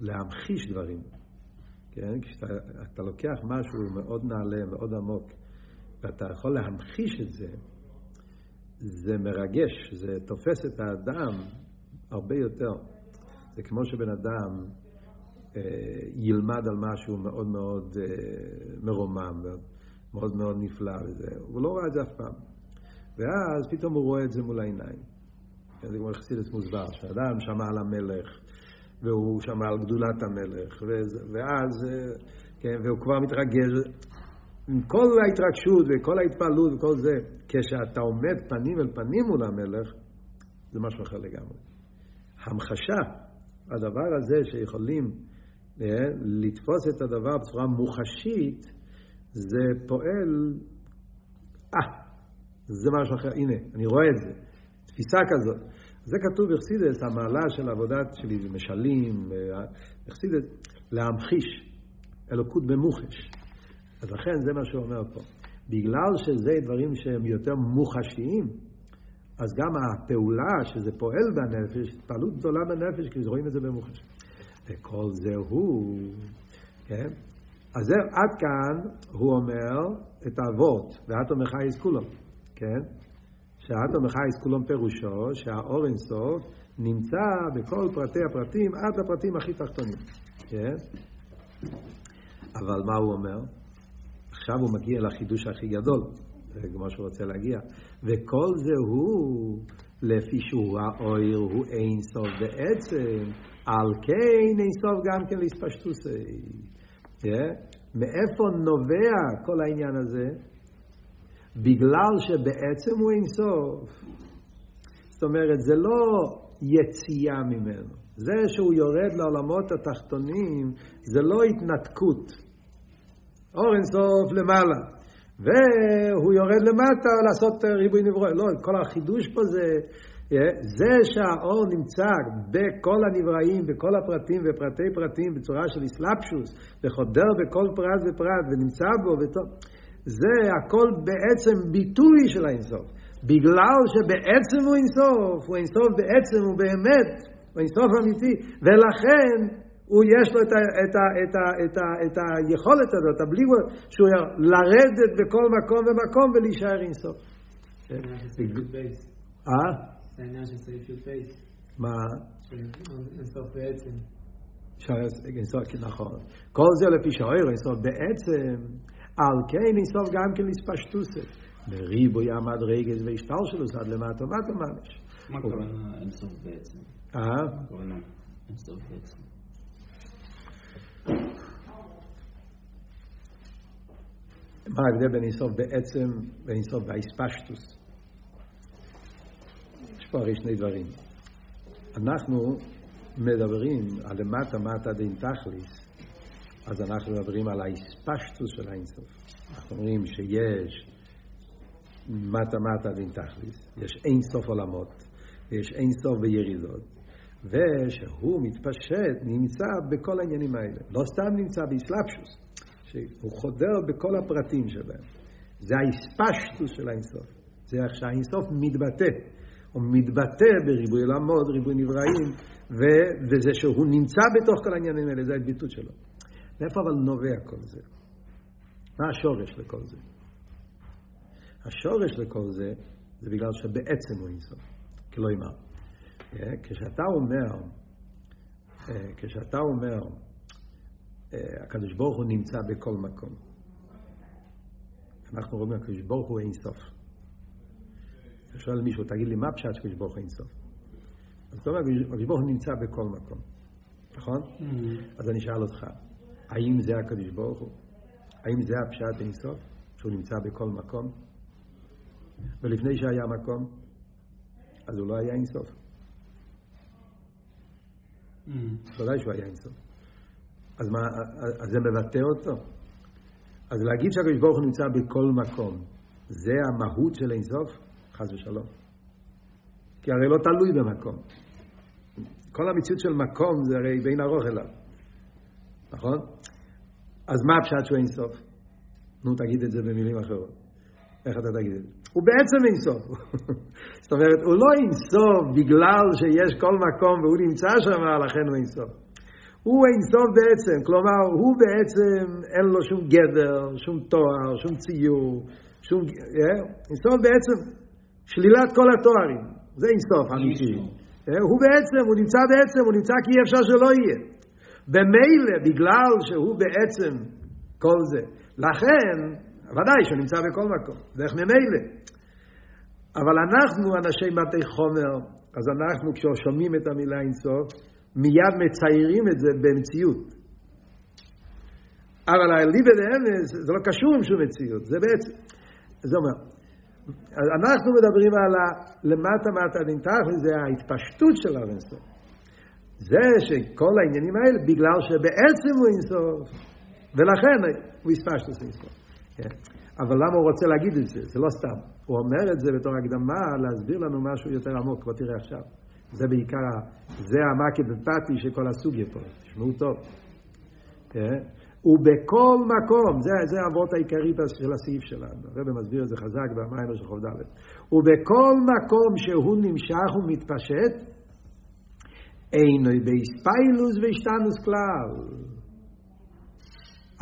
להמחיש דברים. כן? כשאתה לוקח משהו מאוד נעלה, מאוד עמוק, ואתה יכול להמחיש את זה, זה מרגש, זה תופס את האדם הרבה יותר. זה כמו שבן אדם אה, ילמד על משהו מאוד מאוד אה, מרומם, מאוד מאוד נפלא וזה, הוא לא רואה את זה אף פעם. ואז פתאום הוא רואה את זה מול העיניים. זה כמו חסידס מוסבר, שאדם שמע על המלך, והוא שמע על גדולת המלך, ואז, כן, והוא כבר מתרגש. עם כל ההתרגשות וכל ההתפעלות וכל זה, כשאתה עומד פנים אל פנים מול המלך, זה משהו אחר לגמרי. המחשה, הדבר הזה שיכולים אה, לתפוס את הדבר בצורה מוחשית, זה פועל, אה, זה משהו אחר, הנה, אני רואה את זה, תפיסה כזאת. זה כתוב בחסידס, המעלה של עבודת שלי, משלים, בחסידס, להמחיש אלוקות במוחש. אז לכן זה מה שהוא אומר פה. בגלל שזה דברים שהם יותר מוחשיים, אז גם הפעולה שזה פועל בנפש, התפעלות גדולה בנפש, כי רואים את זה במוחש. וכל זה הוא, כן? אז זה, עד כאן הוא אומר את האבות, ואטום חייס כולם, כן? שאטום חייס כולם פירושו שהאור אינסוף נמצא בכל פרטי הפרטים עד לפרטים הכי תחתונים, כן? אבל מה הוא אומר? עכשיו הוא מגיע לחידוש הכי גדול, כמו שהוא רוצה להגיע, וכל זה הוא לפי שהוא האויר הוא אין סוף בעצם, על כן אין סוף גם כן להספשטוסי. Yeah. מאיפה נובע כל העניין הזה? בגלל שבעצם הוא אין סוף. זאת אומרת, זה לא יציאה ממנו. זה שהוא יורד לעולמות התחתונים, זה לא התנתקות. אור אין סוף למעלה. והוא יורד למטה לעשות ריבוי נברוא. לא, כל החידוש פה זה זה שהאור נמצא בכל הנבראים, בכל הפרטים ופרטי פרטים בצורה של אסלאפשוס, וחודר בכל פרט ופרט ונמצא בו, וטוב, זה הכל בעצם ביטוי של האינסוף. בגלל שבעצם הוא אינסוף, הוא אינסוף בעצם, הוא באמת, הוא אינסוף אמיתי, ולכן הוא יש לו את, ה, את, ה, את, ה, את, ה, את היכולת הזאת, הבלי שהוא לרדת בכל מקום ומקום ולהישאר אינסוף. אה? זה העניין של סעיף י"ב. מה? אינסוף בעצם. אינסוף, נכון. כל זה לפי שאויר, אינסוף בעצם, על כן אינסוף גם כן לספשטוסה. בריבוי המדרגת והשטר שלו, עד למטה ומטה ממש. מה הכוונה אינסוף בעצם? אה? מה הכוונה אינסוף בעצם? מה ההבדל בין אינסוף בעצם ואינסוף באספשטוס? פה הרי שני דברים. אנחנו מדברים על למטה מטה דין תכליס, אז אנחנו מדברים על האספשטוס של האינסוף. אנחנו אומרים שיש מטה מטה דין תכליס, יש אינסוף עולמות, ויש אינסוף בירידות, ושהוא מתפשט, נמצא בכל העניינים האלה. לא סתם נמצא באסלאפשוס, שהוא חודר בכל הפרטים שבהם. זה האספשטוס של האינסוף. זה איך שהאינסוף מתבטא. הוא מתבטא בריבוי עולמות, ריבוי נבראים, ו- וזה שהוא נמצא בתוך כל העניינים האלה, זה ההתביטות שלו. מאיפה אבל נובע כל זה? מה השורש לכל זה? השורש לכל זה, זה בגלל שבעצם הוא אינסוף, כלומר, כשאתה אומר, אה, כשאתה אומר, אה, הקדוש ברוך הוא נמצא בכל מקום, אנחנו רואים הקדוש ברוך הוא אינסוף. אתה שואל מישהו, תגיד לי, מה פשט שקדוש ברוך הוא אינסוף? אז אתה אומר, הקדוש ברוך הוא נמצא בכל מקום, נכון? Mm-hmm. אז אני אשאל אותך, האם זה הקדוש ברוך הוא? האם זה הפשט אינסוף? שהוא נמצא בכל מקום? ולפני שהיה מקום, אז הוא לא היה אינסוף. Mm-hmm. ודאי שהוא היה אינסוף. אז מה, אז זה מבטא אותו? אז להגיד שהקדוש ברוך הוא נמצא בכל מקום, זה המהות של אינסוף? חס ושלום. כי הרי לא תלוי במקום. כל המציאות של מקום זה הרי בין ארוך אליו. נכון? אז מה הפשט שהוא אין סוף? נו, תגיד את זה במילים אחרות. איך אתה תגיד את זה? הוא בעצם אין סוף. זאת אומרת, הוא לא אין סוף בגלל שיש כל מקום והוא נמצא שם, לכן הוא אין סוף. הוא אין סוף בעצם, כלומר, הוא בעצם אין לו שום גדר, שום תואר, שום ציור, שום... אה? אין סוף בעצם. שלילת כל התוארים, זה אינסוף אמיתי. אה, הוא בעצם, הוא נמצא בעצם, הוא נמצא כי אי אפשר שלא יהיה. במילא, בגלל שהוא בעצם כל זה. לכן, ודאי שהוא נמצא בכל מקום, איך ממילא. אבל אנחנו אנשי מתי חומר, אז אנחנו כששומעים את המילה אינסוף, מיד מציירים את זה במציאות. אבל הליבד אמס, זה לא קשור עם שום מציאות, זה בעצם, זה אומר, אנחנו מדברים על למטה מטה נמתח, זה ההתפשטות של הרנסוף. זה שכל העניינים האלה, בגלל שבעצם הוא אינסוף, ולכן הוא הספשטוס אינסוף. כן? אבל למה הוא רוצה להגיד את זה? זה לא סתם. הוא אומר את זה בתור הקדמה להסביר לנו משהו יותר עמוק, בוא תראה עכשיו. זה בעיקר, זה המקד ופתי של כל הסוגיה פה, תשמעו טוב. כן? ובכל מקום, זה, זה האבות העיקרית של הסעיף שלנו, הרב מסביר את זה חזק במיימר של חוב ד', ובכל מקום שהוא נמשך ומתפשט, אינו באספיילוס והשתנוס כלל.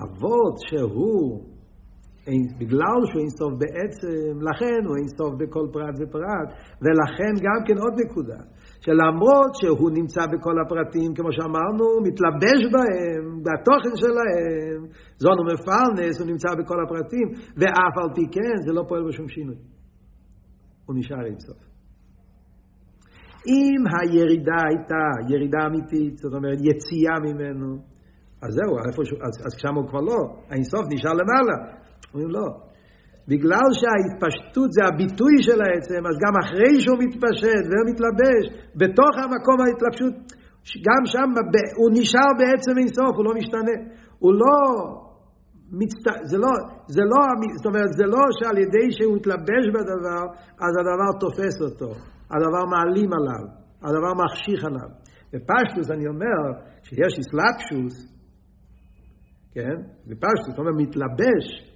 אבות שהוא, אין, בגלל שהוא אינסוף בעצם, לכן הוא אינסוף בכל פרט ופרט, ולכן גם כן עוד נקודה, שלמרות שהוא נמצא בכל הפרטים, כמו שאמרנו, מתלבש בהם, בתוכן שלהם, זון ומפרנס, הוא נמצא בכל הפרטים, ואף על פי כן, זה לא פועל בשום שינוי. הוא נשאר אינסוף. אם הירידה הייתה ירידה אמיתית, זאת אומרת יציאה ממנו, אז זהו, אז, אז שם הוא כבר לא, האינסוף נשאר למעלה. אומרים לא. בגלל שההתפשטות זה הביטוי של העצם, אז גם אחרי שהוא מתפשט ומתלבש, בתוך המקום ההתלבשות, גם שם הוא נשאר בעצם אינסוף, הוא לא משתנה. הוא לא, מצט... זה לא, זה לא, זאת אומרת, זה לא שעל ידי שהוא מתלבש בדבר, אז הדבר תופס אותו, הדבר מעלים עליו, הדבר מחשיך עליו. בפשטוס אני אומר, שיש אסלאפשוס, כן? בפשטוס, זאת אומרת, מתלבש,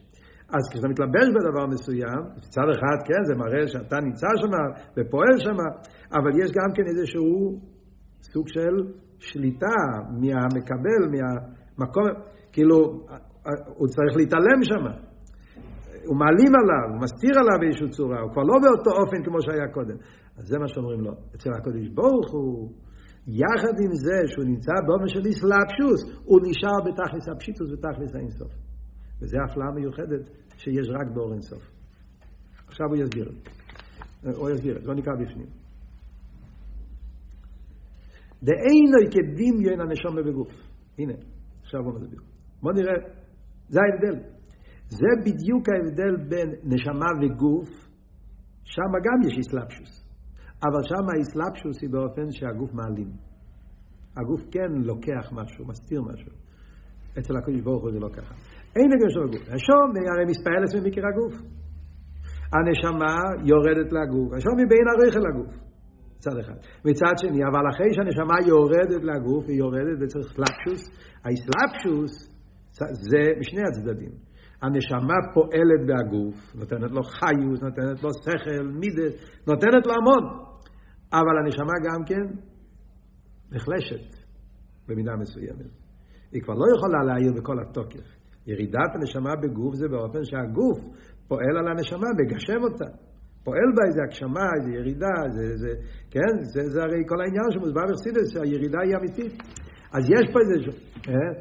אז כשאתה מתלבש בדבר מסוים, מצד אחד, כן, זה מראה שאתה נמצא שם ופועל שם, אבל יש גם כן איזשהו סוג של שליטה מהמקבל, מהמקום, כאילו, הוא צריך להתעלם שם. הוא מעלים עליו, הוא מסתיר עליו באיזושהי צורה, הוא כבר לא באותו אופן כמו שהיה קודם. אז זה מה שאומרים לו. אצל הקודש ברוך הוא, יחד עם זה שהוא נמצא באופן של איסלאפשוס, הוא נשאר בתכלס הפשיטוס ותכלס האינסוף. וזו הפלאה מיוחדת שיש רק באור אינסוף. עכשיו הוא יסביר. הוא יסביר, לא נקרא בפנים. דאינו כדמיון הנשום בגוף. הנה, עכשיו הוא מסביר. בוא נראה, זה ההבדל. זה בדיוק ההבדל בין נשמה וגוף, שם גם יש איסלאפשוס. אבל שם האיסלאפשוס היא באופן שהגוף מעלים. הגוף כן לוקח משהו, מסתיר משהו. אצל הקדוש ברוך הוא זה לא ככה. אין הגר של הגוף. השום הרי מספעלת ממקר הגוף. הנשמה יורדת לגוף. השום היא בין הריכל לגוף. מצד אחד. מצד שני, אבל אחרי שהנשמה יורדת לגוף, היא יורדת וצריך סלאפשוס. האסלאפשוס זה משני הצדדים. הנשמה פועלת בהגוף, נותנת לו חיוס, נותנת לו שכל, מידס, נותנת לו המון. אבל הנשמה גם כן נחלשת במידה מסוימת. היא כבר לא יכולה להעיר בכל התוקף. ירידת הנשמה בגוף זה באופן שהגוף פועל על הנשמה, מגשם אותה. פועל בה איזה הגשמה, איזה ירידה, זה, זה, כן? זה, זה הרי כל העניין שמוסבר בחסידס, שהירידה היא אמיתית. אז יש פה איזה... אה?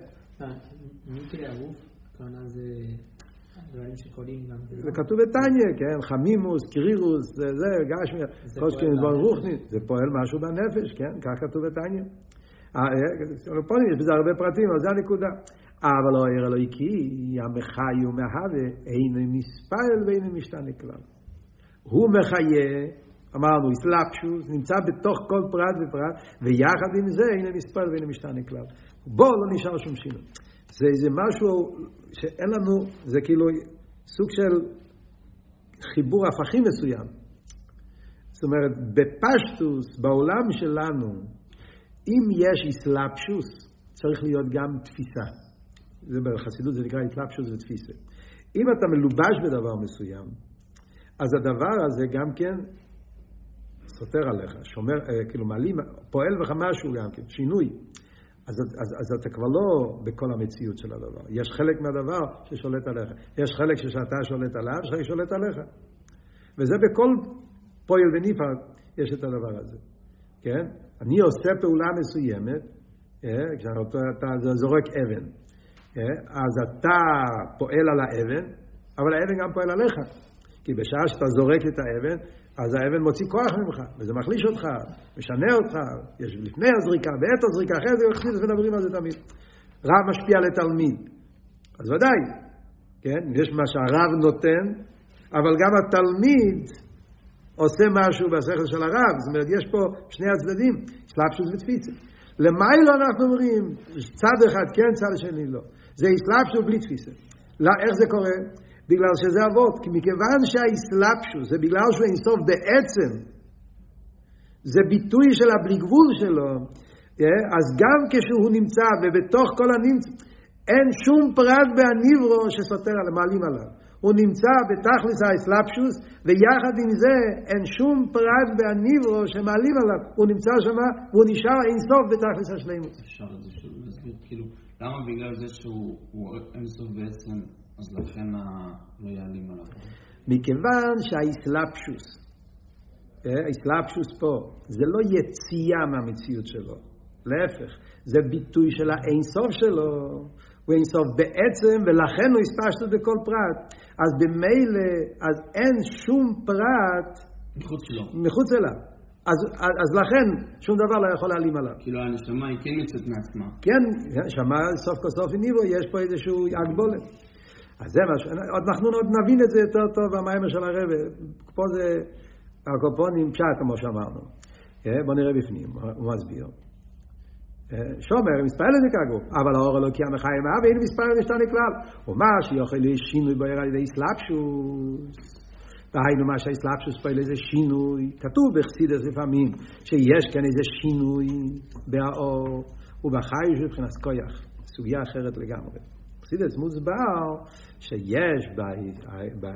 הגוף, כוונה זה... כתוב בתניא, כן? חמימוס, קרירוס, זה, זה, גשמי, חושקין, דברים רוחני, זה פועל משהו בנפש, כן? כך כתוב בתניא. פה יש בזה הרבה פרטים, אבל זה הנקודה. אבל לא העיר אלוהיקי, המחי ומהווה, אינו מספל ואינו משתנה כלל. הוא מחיה, אמרנו, אסלאפשוס, נמצא בתוך כל פרט ופרט, ויחד עם זה אינו מספל ואינו משתנה כלל. בו לא נשאר שום שינוי. זה איזה משהו שאין לנו, זה כאילו סוג של חיבור הפכים מסוים. זאת אומרת, בפשטוס, בעולם שלנו, אם יש אסלאפשוס, צריך להיות גם תפיסה. זה בחסידות זה נקרא אסלאפשוס ותפיסה. אם אתה מלובש בדבר מסוים, אז הדבר הזה גם כן סותר עליך, שומר, אה, כאילו מעלים, פועל בך משהו גם כן, שינוי. אז, אז, אז אתה כבר לא בכל המציאות של הדבר. יש חלק מהדבר ששולט עליך. יש חלק שאתה שולט עליו, יש חלק ששולט עליך. וזה בכל פועל ונפרד יש את הדבר הזה. כן? אני עושה פעולה מסוימת, אה, כשאתה זורק אבן, אה, אז אתה פועל על האבן, אבל האבן גם פועל עליך. כי בשעה שאתה זורק את האבן, אז האבן מוציא כוח ממך, וזה מחליש אותך, משנה אותך, יש לפני הזריקה, בעת הזריקה, אחרי זה יחסיד ומדברים על זה תמיד. רב משפיע לתלמיד, אז ודאי, כן, יש מה שהרב נותן, אבל גם התלמיד עושה משהו בשכל של הרב, זאת אומרת, יש פה שני הצדדים, סלאפשוס ותפיסה. למיילו אנחנו אומרים, צד אחד כן, צד שני לא. זה סלאפשוס בלי תפיסה. לא, איך זה קורה? בגלל שזה אבות, כי מכיוון שהאסלאפשוס זה בגלל שהוא אינסוף בעצם, זה ביטוי של הבלי גבול שלו, אז גם כשהוא נמצא ובתוך כל הנמצא, אין שום פרט בהניברו שסותר על מעלים עליו. הוא נמצא בתכלס האסלאפשוס, ויחד עם זה אין שום פרט בהניברו שמעלים עליו. הוא נמצא שם, והוא נשאר אינסוף בתכלס השלימות. אפשר להסביר, כאילו, למה בגלל זה שהוא הוא אינסוף בעצם, אז לכן לא יעלים עליו? מכיוון שהאסלאפשוס, אה, האסלאפשוס פה, זה לא יציאה מהמציאות שלו, להפך, זה ביטוי של האינסוף שלו, הוא אינסוף בעצם, ולכן הוא הספשטות בכל פרט. אז במילא, אז אין שום פרט מחוץ אליו. אז, אז, אז לכן, שום דבר לא יכול להעלים עליו. כאילו הנשמה היא כן יוצאת מעצמה. כן, שמע סוף כל סוף הניבו, יש פה איזשהו הגבולת. אז זה מה ש... אנחנו עוד נבין את זה יותר טוב במיימר של הרב. פה זה הקופונים פשט, כמו שאמרנו. אה, בוא נראה בפנים, הוא מסביר. שומר, מספר לזה גוף, אבל האור אלוקי המחיים מה, ואין מספר משתנה כלל. ומה שיוכל להיות שינוי בעיר על ידי סלאפשוס. דהיינו מה שהאסלאפשוס פה איזה שינוי, כתוב בחסידס לפעמים, שיש כאן איזה שינוי באור ובחיוש מבחינת כויח, סוגיה אחרת לגמרי. בחסידס מוסבר שיש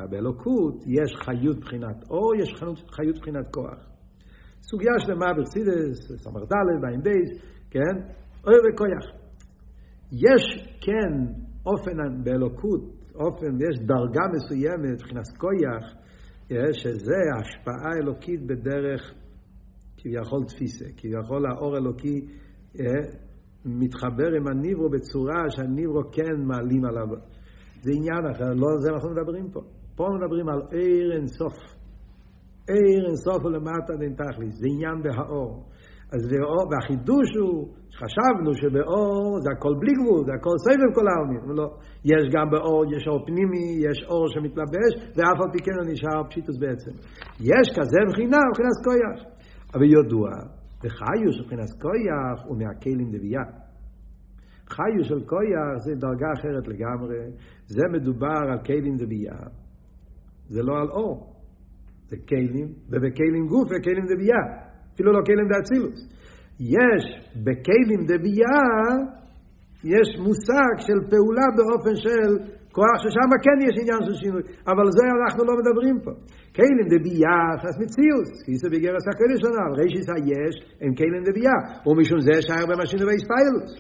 באלוקות, יש חיות מבחינת אור, יש חיות- מבחינת כוח. סוגיה שלמה בחסידס, סמ"ר ד', בעין כן? אור וכויח. יש כן אופן באלוקות, אופן, יש דרגה מסוימת מבחינת כויח, אה, שזה השפעה אלוקית בדרך כביכול תפיסה, כביכול האור אלוקי אה, מתחבר עם הניברו בצורה שהניברו כן מעלים עליו. זה עניין אחר, לא זה אנחנו מדברים פה. פה מדברים על עיר אינסוף. עיר אינסוף ולמטה דין תכליס, זה עניין בהאור. אז באור, והחידוש הוא, חשבנו שבאור זה הכל בלי גבול, זה הכל סבב כל העלמין, אבל לא, יש גם באור, יש אור פנימי, יש אור שמתלבש, ואף על פי כן הוא נשאר פשיטוס בעצם. יש כזה מבחינה, מבחינת כויח. אבל ידוע, וחיוש מבחינת כויח הוא מהכלים דבייה. חיוש של כויח זה דרגה אחרת לגמרי, זה מדובר על כלים דבייה. זה לא על אור, זה כלים, ובכלים גוף וכלים דבייה. אפילו לא כלים דאצילוס. יש בכלים דבייה, יש מושג של פעולה באופן של כוח ששם כן יש עניין של שינוי, אבל זה אנחנו לא מדברים פה. כלים דבייה, חס מציאוס, כי זה בגרס הקודש שלנו, רישיס היש הם כלים דבייה, ומשום זה שער במשין ובאספיילוס.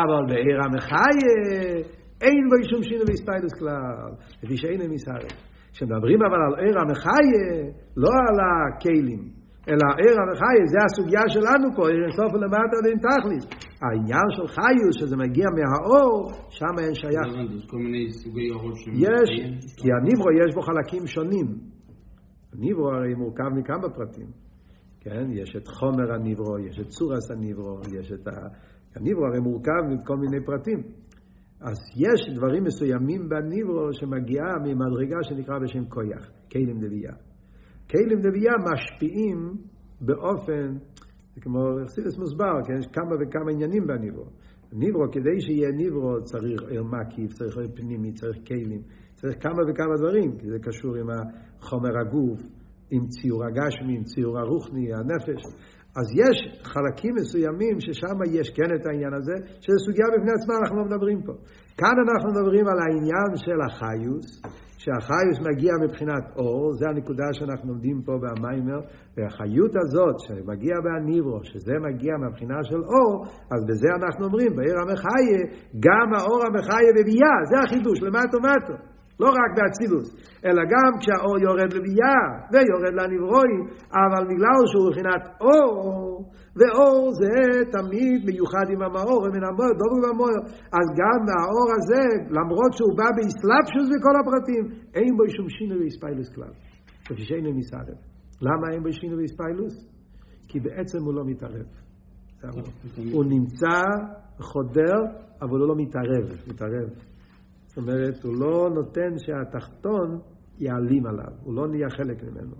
אבל בעיר המחיה אין בו שום שינוי באספיילוס כלל, לפי הם מסערת. כשמדברים אבל על עיר המחיה, לא על הכלים, אלא עיר המחיה, זה הסוגיה שלנו פה, עיר אינסוף ולמטה דין תכליס. העניין של חיוס, שזה מגיע מהאור, שם אין שייך. לא יש כל מיני סוגי אורות. יש, כי הניברו יש בו חלקים שונים. הניברו הרי מורכב מכמה פרטים. כן, יש את חומר הניברו, יש את צורס הניברו, יש את ה... הניברו הרי מורכב מכל מיני פרטים. אז יש דברים מסוימים בניברו שמגיעה ממדרגה שנקרא בשם כויח, כלים דבייה. כלים דבייה משפיעים באופן, זה כמו אכסידס מוסבר, כן, יש כמה וכמה עניינים בניברו. ניברו, כדי שיהיה ניברו צריך עיר מקיף, צריך עיר פנימי, צריך כלים, צריך כמה וכמה דברים, כי זה קשור עם חומר הגוף, עם ציור הגשמי, עם ציור הרוחני, הנפש. אז יש חלקים מסוימים ששם יש כן את העניין הזה, שזה סוגיה בפני עצמה, אנחנו לא מדברים פה. כאן אנחנו מדברים על העניין של החיוס, שהחיוס מגיע מבחינת אור, זה הנקודה שאנחנו לומדים פה במיימר, והחיות הזאת שמגיע בהניברו, שזה מגיע מהבחינה של אור, אז בזה אנחנו אומרים, בעיר המחיה, גם האור המחיה בביאה, זה החידוש, למטו מטו. לא רק באצילוס, אלא גם כשהאור יורד לביאה ויורד לנברואים, אבל בגלל שהוא מבחינת אור, ואור זה תמיד מיוחד עם המאור ומן המאור, דובר במאור, אז גם מהאור הזה, למרות שהוא בא באסלאפשוס וכל הפרטים, אין בו שום שינוי באספיילוס כלל. כפי שאין מסערב. למה אין בו שינוי באספיילוס? כי בעצם הוא לא מתערב. הוא נמצא, חודר, אבל הוא לא מתערב. מתערב. זאת אומרת, הוא לא נותן שהתחתון יעלים עליו, הוא לא נהיה חלק ממנו.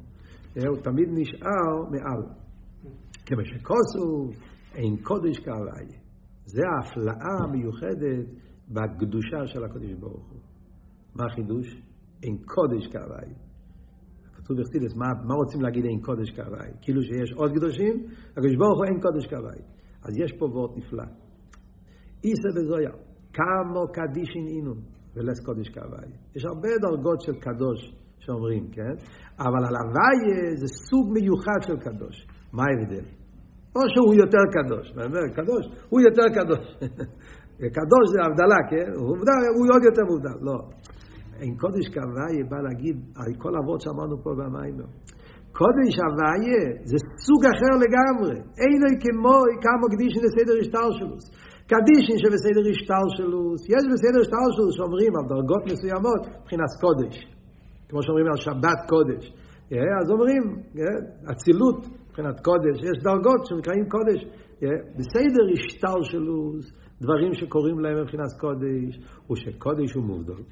הוא תמיד נשאר מעל. כמו שכוסו, אין קודש כהווי. זה ההפלאה המיוחדת בקדושה של הקודש ברוך הוא. מה החידוש? אין קודש כהווי. כתוב בחסידס, מה, מה רוצים להגיד אין קודש כהווי? כאילו שיש עוד קדושים, הקדוש ברוך הוא אין קודש כהווי. אז יש פה וורט נפלא. איסא וזויה, כמו קדישין אינון. ולס קודש כהווי. יש הרבה דרגות של קדוש שאומרים, כן? אבל על הוויה זה סוג מיוחד של קדוש. מה ההבדל? או שהוא יותר קדוש, קדוש, הוא יותר קדוש. קדוש זה הבדלה, כן? מובדל, הוא עוד יותר מובדל, לא. אין קודש כהוויה בא להגיד על כל אבות שאמרנו פה במים. קודש הוויה זה סוג אחר לגמרי. אין לי כמו כמה קדישין לסדר השטר שלו. קדישין שבסדר השטר שלו, יש בסדר השטר שלו שאומרים על דרגות מסוימות מבחינת קודש. כמו שאומרים על שבת קודש. אז אומרים, אצילות מבחינת קודש, יש דרגות שנקראים קודש. בסדר השטר שלו, דברים שקוראים להם מבחינת קודש, הוא שקודש הוא מובדל.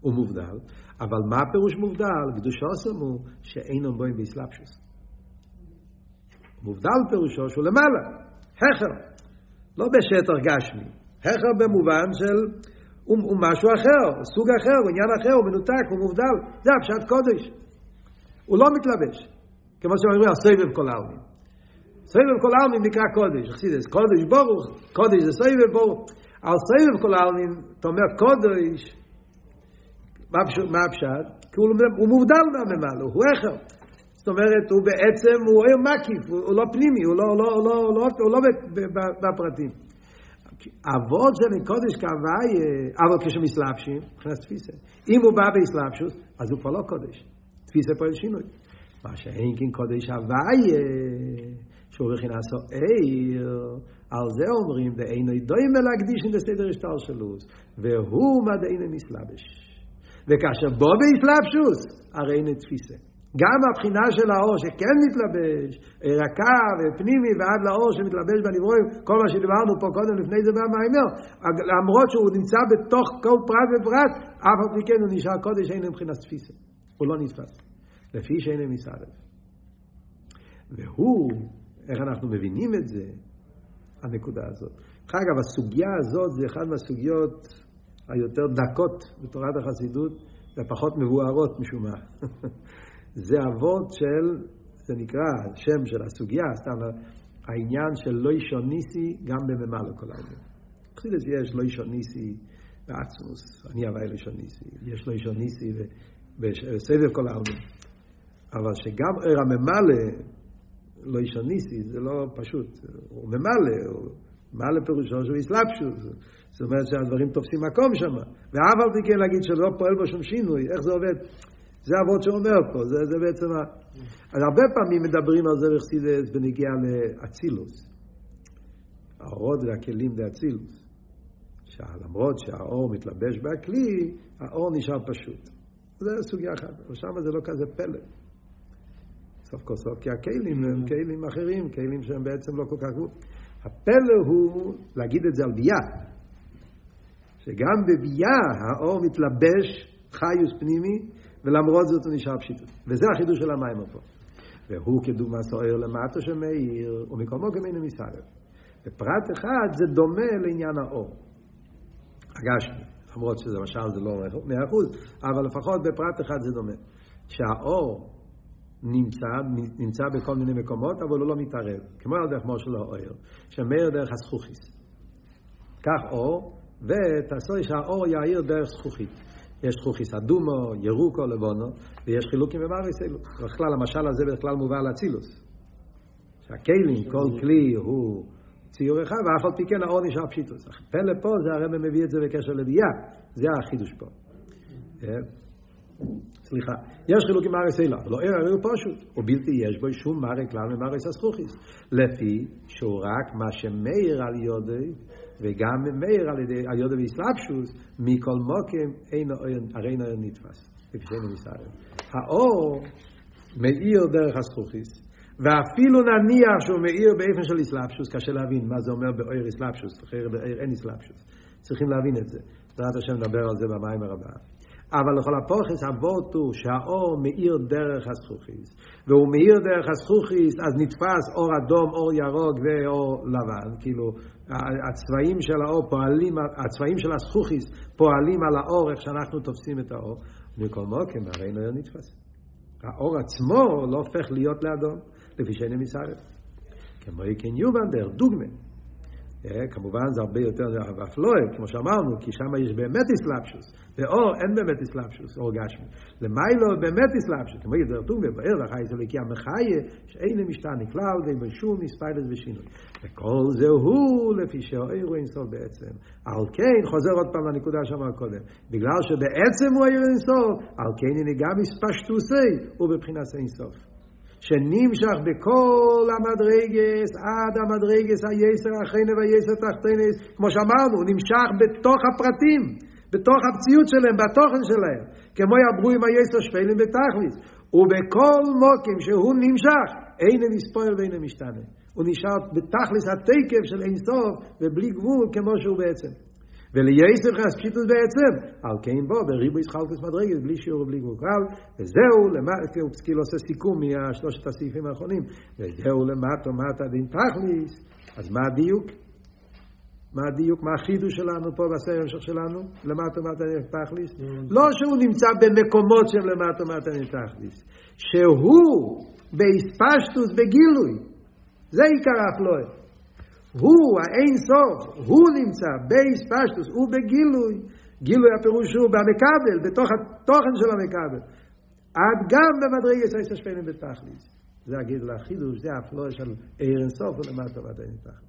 הוא מובדל, אבל מה הפירוש מובדל? קדושו סמו שאינם בוים באסלאפשוס. מובדל פירושו שהוא למעלה, הכר, לא בשטח גשמי, הכר במובן של הוא, הוא משהו אחר, סוג אחר, הוא עניין אחר, הוא מנותק, הוא מובדל, זה הפשט קודש. הוא לא מתלבש, כמו שאומרים, הסבב כל העלמין. סבב כל העלמין נקרא קודש, קודש ברוך, קודש זה סבב ברוך, על סבב כל העלמין, אתה אומר קודש, מה הפשט? כי הוא, הוא מובדל מהממלא, הוא אחר. זאת אומרת, הוא בעצם, הוא עיר מקיף, הוא, לא פנימי, הוא לא, לא, לא, לא, הוא לא בפרטים. אבות זה מקודש כהווי, אבל כשמסלבשים, מבחינת תפיסה. אם הוא בא באסלבשוס, אז הוא כבר לא קודש. תפיסה פועל שינוי. מה שאין כן קודש הווי, שהוא בכינס עיר, על זה אומרים, ואינו דוים להקדיש את הסדר השתלשלוס, והוא מדעין המסלבש. וכאשר בו באסלאפשוס, הרי אין תפיסה. גם הבחינה של האור שכן מתלבש, רכה ופנימי ועד לאור שמתלבש בנברואים, כל מה שדיברנו פה קודם לפני זה במיימר, למרות שהוא נמצא בתוך כל פרט ופרט, אף על פי כן הוא נשאר קודש, אין מבחינת תפיסה. הוא לא נתפס. לפי שאין מסערב. והוא, איך אנחנו מבינים את זה, הנקודה הזאת. אגב, הסוגיה הזאת זה אחת מהסוגיות היותר דקות בתורת החסידות ופחות מבוארות משום מה. זה אבות של, זה נקרא שם של הסוגיה, סתם העניין של לא אישוניסי גם בממלא כל העניין. חסידס יש לא אישוניסי בעצמוס, אני הווי לא אישוניסי, יש לא אישוניסי בסבב כל העניין. אבל שגם ער הממלא לא אישוניסי זה לא פשוט, הוא ממלא, הוא ממלא פירושו שהוא אסלאפשוס, זאת אומרת שהדברים תופסים מקום שם. ואף על פי כן להגיד שלא פועל בו שום שינוי, איך זה עובד? זה אבות שאומר פה, זה, זה בעצם... ה... אז הרבה פעמים מדברים על זה בחסידס בנגיעה לאצילוס. האורות והכלים דאצילוס. שלמרות שהאור מתלבש בכלי, האור נשאר פשוט. זה סוגיה אחת, אבל שם זה לא כזה פלא. סוף כל סוף, כי הכלים הם כלים אחרים, כלים שהם בעצם לא כל כך... הפלא הוא להגיד את זה על ביאה. שגם בביאה האור מתלבש חיוס פנימי, ולמרות זאת הוא נשאר פשיטות. וזה החידוש של המים פה. והוא כדוגמה סוער למטה שמאיר, ומקומו כמינו מסערב. בפרט אחד זה דומה לעניין האור. הגשמי, למרות שזה משל זה לא מאה אחוז, אבל לפחות בפרט אחד זה דומה. שהאור נמצא, נמצא בכל מיני מקומות, אבל הוא לא מתערב. כמו על דרך מושל האויר, שמאיר דרך הזכוכיס. כך אור, ותעשו שהאור יאיר דרך זכוכית. יש זכוכיס אדומו, ירוקו, לבונו, ויש חילוקים במאריס אלו. בכלל, המשל הזה בכלל מובא על אצילוס. שהכלים, כל כלי הוא ציור אחד, ואף על פי כן האור נשאר פשיטוס. פלא פה זה הרב מביא את זה בקשר לביאה, זה החידוש פה. סליחה, יש חילוקים מארץ אלה, לא ער הרי הוא פשוט, או בלתי יש בו שום מראה כלל ממארץ הסכוכיס, לפי שהוא רק מה שמאיר על יודי וגם מאיר על ידי על יודו ואסלאפשוס מכל מוקם אין הרי אין נתפס כפי שאין מסערם האור מאיר דרך הזכוכיס ואפילו נניח שהוא מאיר באיפן של אסלאפשוס קשה להבין מה זה אומר באויר אסלאפשוס אחר באויר אין אסלאפשוס צריכים להבין את זה. בעזרת השם נדבר על זה במים הרבה אבל לכל הפוכס אבות הוא שהאור מאיר דרך הזכוכיס והוא מאיר דרך הזכוכיס אז נתפס אור אדום, אור ירוק ואור לבן. כאילו הצבעים של האור פועלים, הצבעים של הזכוכיס פועלים על האור איך שאנחנו תופסים את האור. מכל מוקם הרי לא נתפס. האור עצמו לא הופך להיות לאדום לפי שאין מסערף כמו כן יובן דרך דוגמה. אה, כמובן זה הרבה יותר אפלואי, כמו שאמרנו, כי שם יש באמת אסלאפשוס, ואור אין באמת אסלאפשוס, אור גשמי. למיילו באמת אסלאפשוס, כמו ידבר טוב ובאר לחי זה לקי המחיה, שאין למשתנה כלל, ואין בשום מספיילס ושינוי. וכל זה הוא לפי שהאיר אינסוף בעצם. על כן, חוזר עוד פעם לנקודה שאמר קודם, בגלל שבעצם הוא האיר אינסוף, על כן הנה גם מספשטוסי, הוא בבחינת אינסוף. שנמשך בכל המדרגס עד המדרגס היסר אחרינו והיסר תחתינס כמו שאמרנו, נמשך בתוך הפרטים בתוך הפציעות שלהם, בתוכן שלהם. כמו יעברו עם היסר שפלים בתכליס ובכל מוקים שהוא נמשך אין מספויל ואין משתנה הוא נשאר בתכליס התקף של אין סוף ובלי גבול כמו שהוא בעצם ולייסף חס פשיטוס בעצם, על כן בו, בריבו ישחלקוס מדרגת, בלי שיעור ובלי גבול כלל, וזהו, הוא כאילו עושה סיכום מהשלושת הסעיפים האחרונים, וזהו למטו מטה דין תכליס, אז מה הדיוק? מה הדיוק? מה החידוש שלנו פה בסרט המשך שלנו? למטו מטה תכליס? לא שהוא נמצא במקומות שהם למטו מטה תכליס, שהוא בהספשטוס בגילוי, זה עיקר האפלואה. הוא האין סוף, הוא נמצא בייס פשטוס, הוא בגילוי, גילוי הפירוש הוא במקבל, בתוך התוכן של המקבל, עד גם במדרגת עשר שפנים בתכליס. זה הגידול החידוש, זה הפלואה של עיר אינסוף ולמטה ועד אין.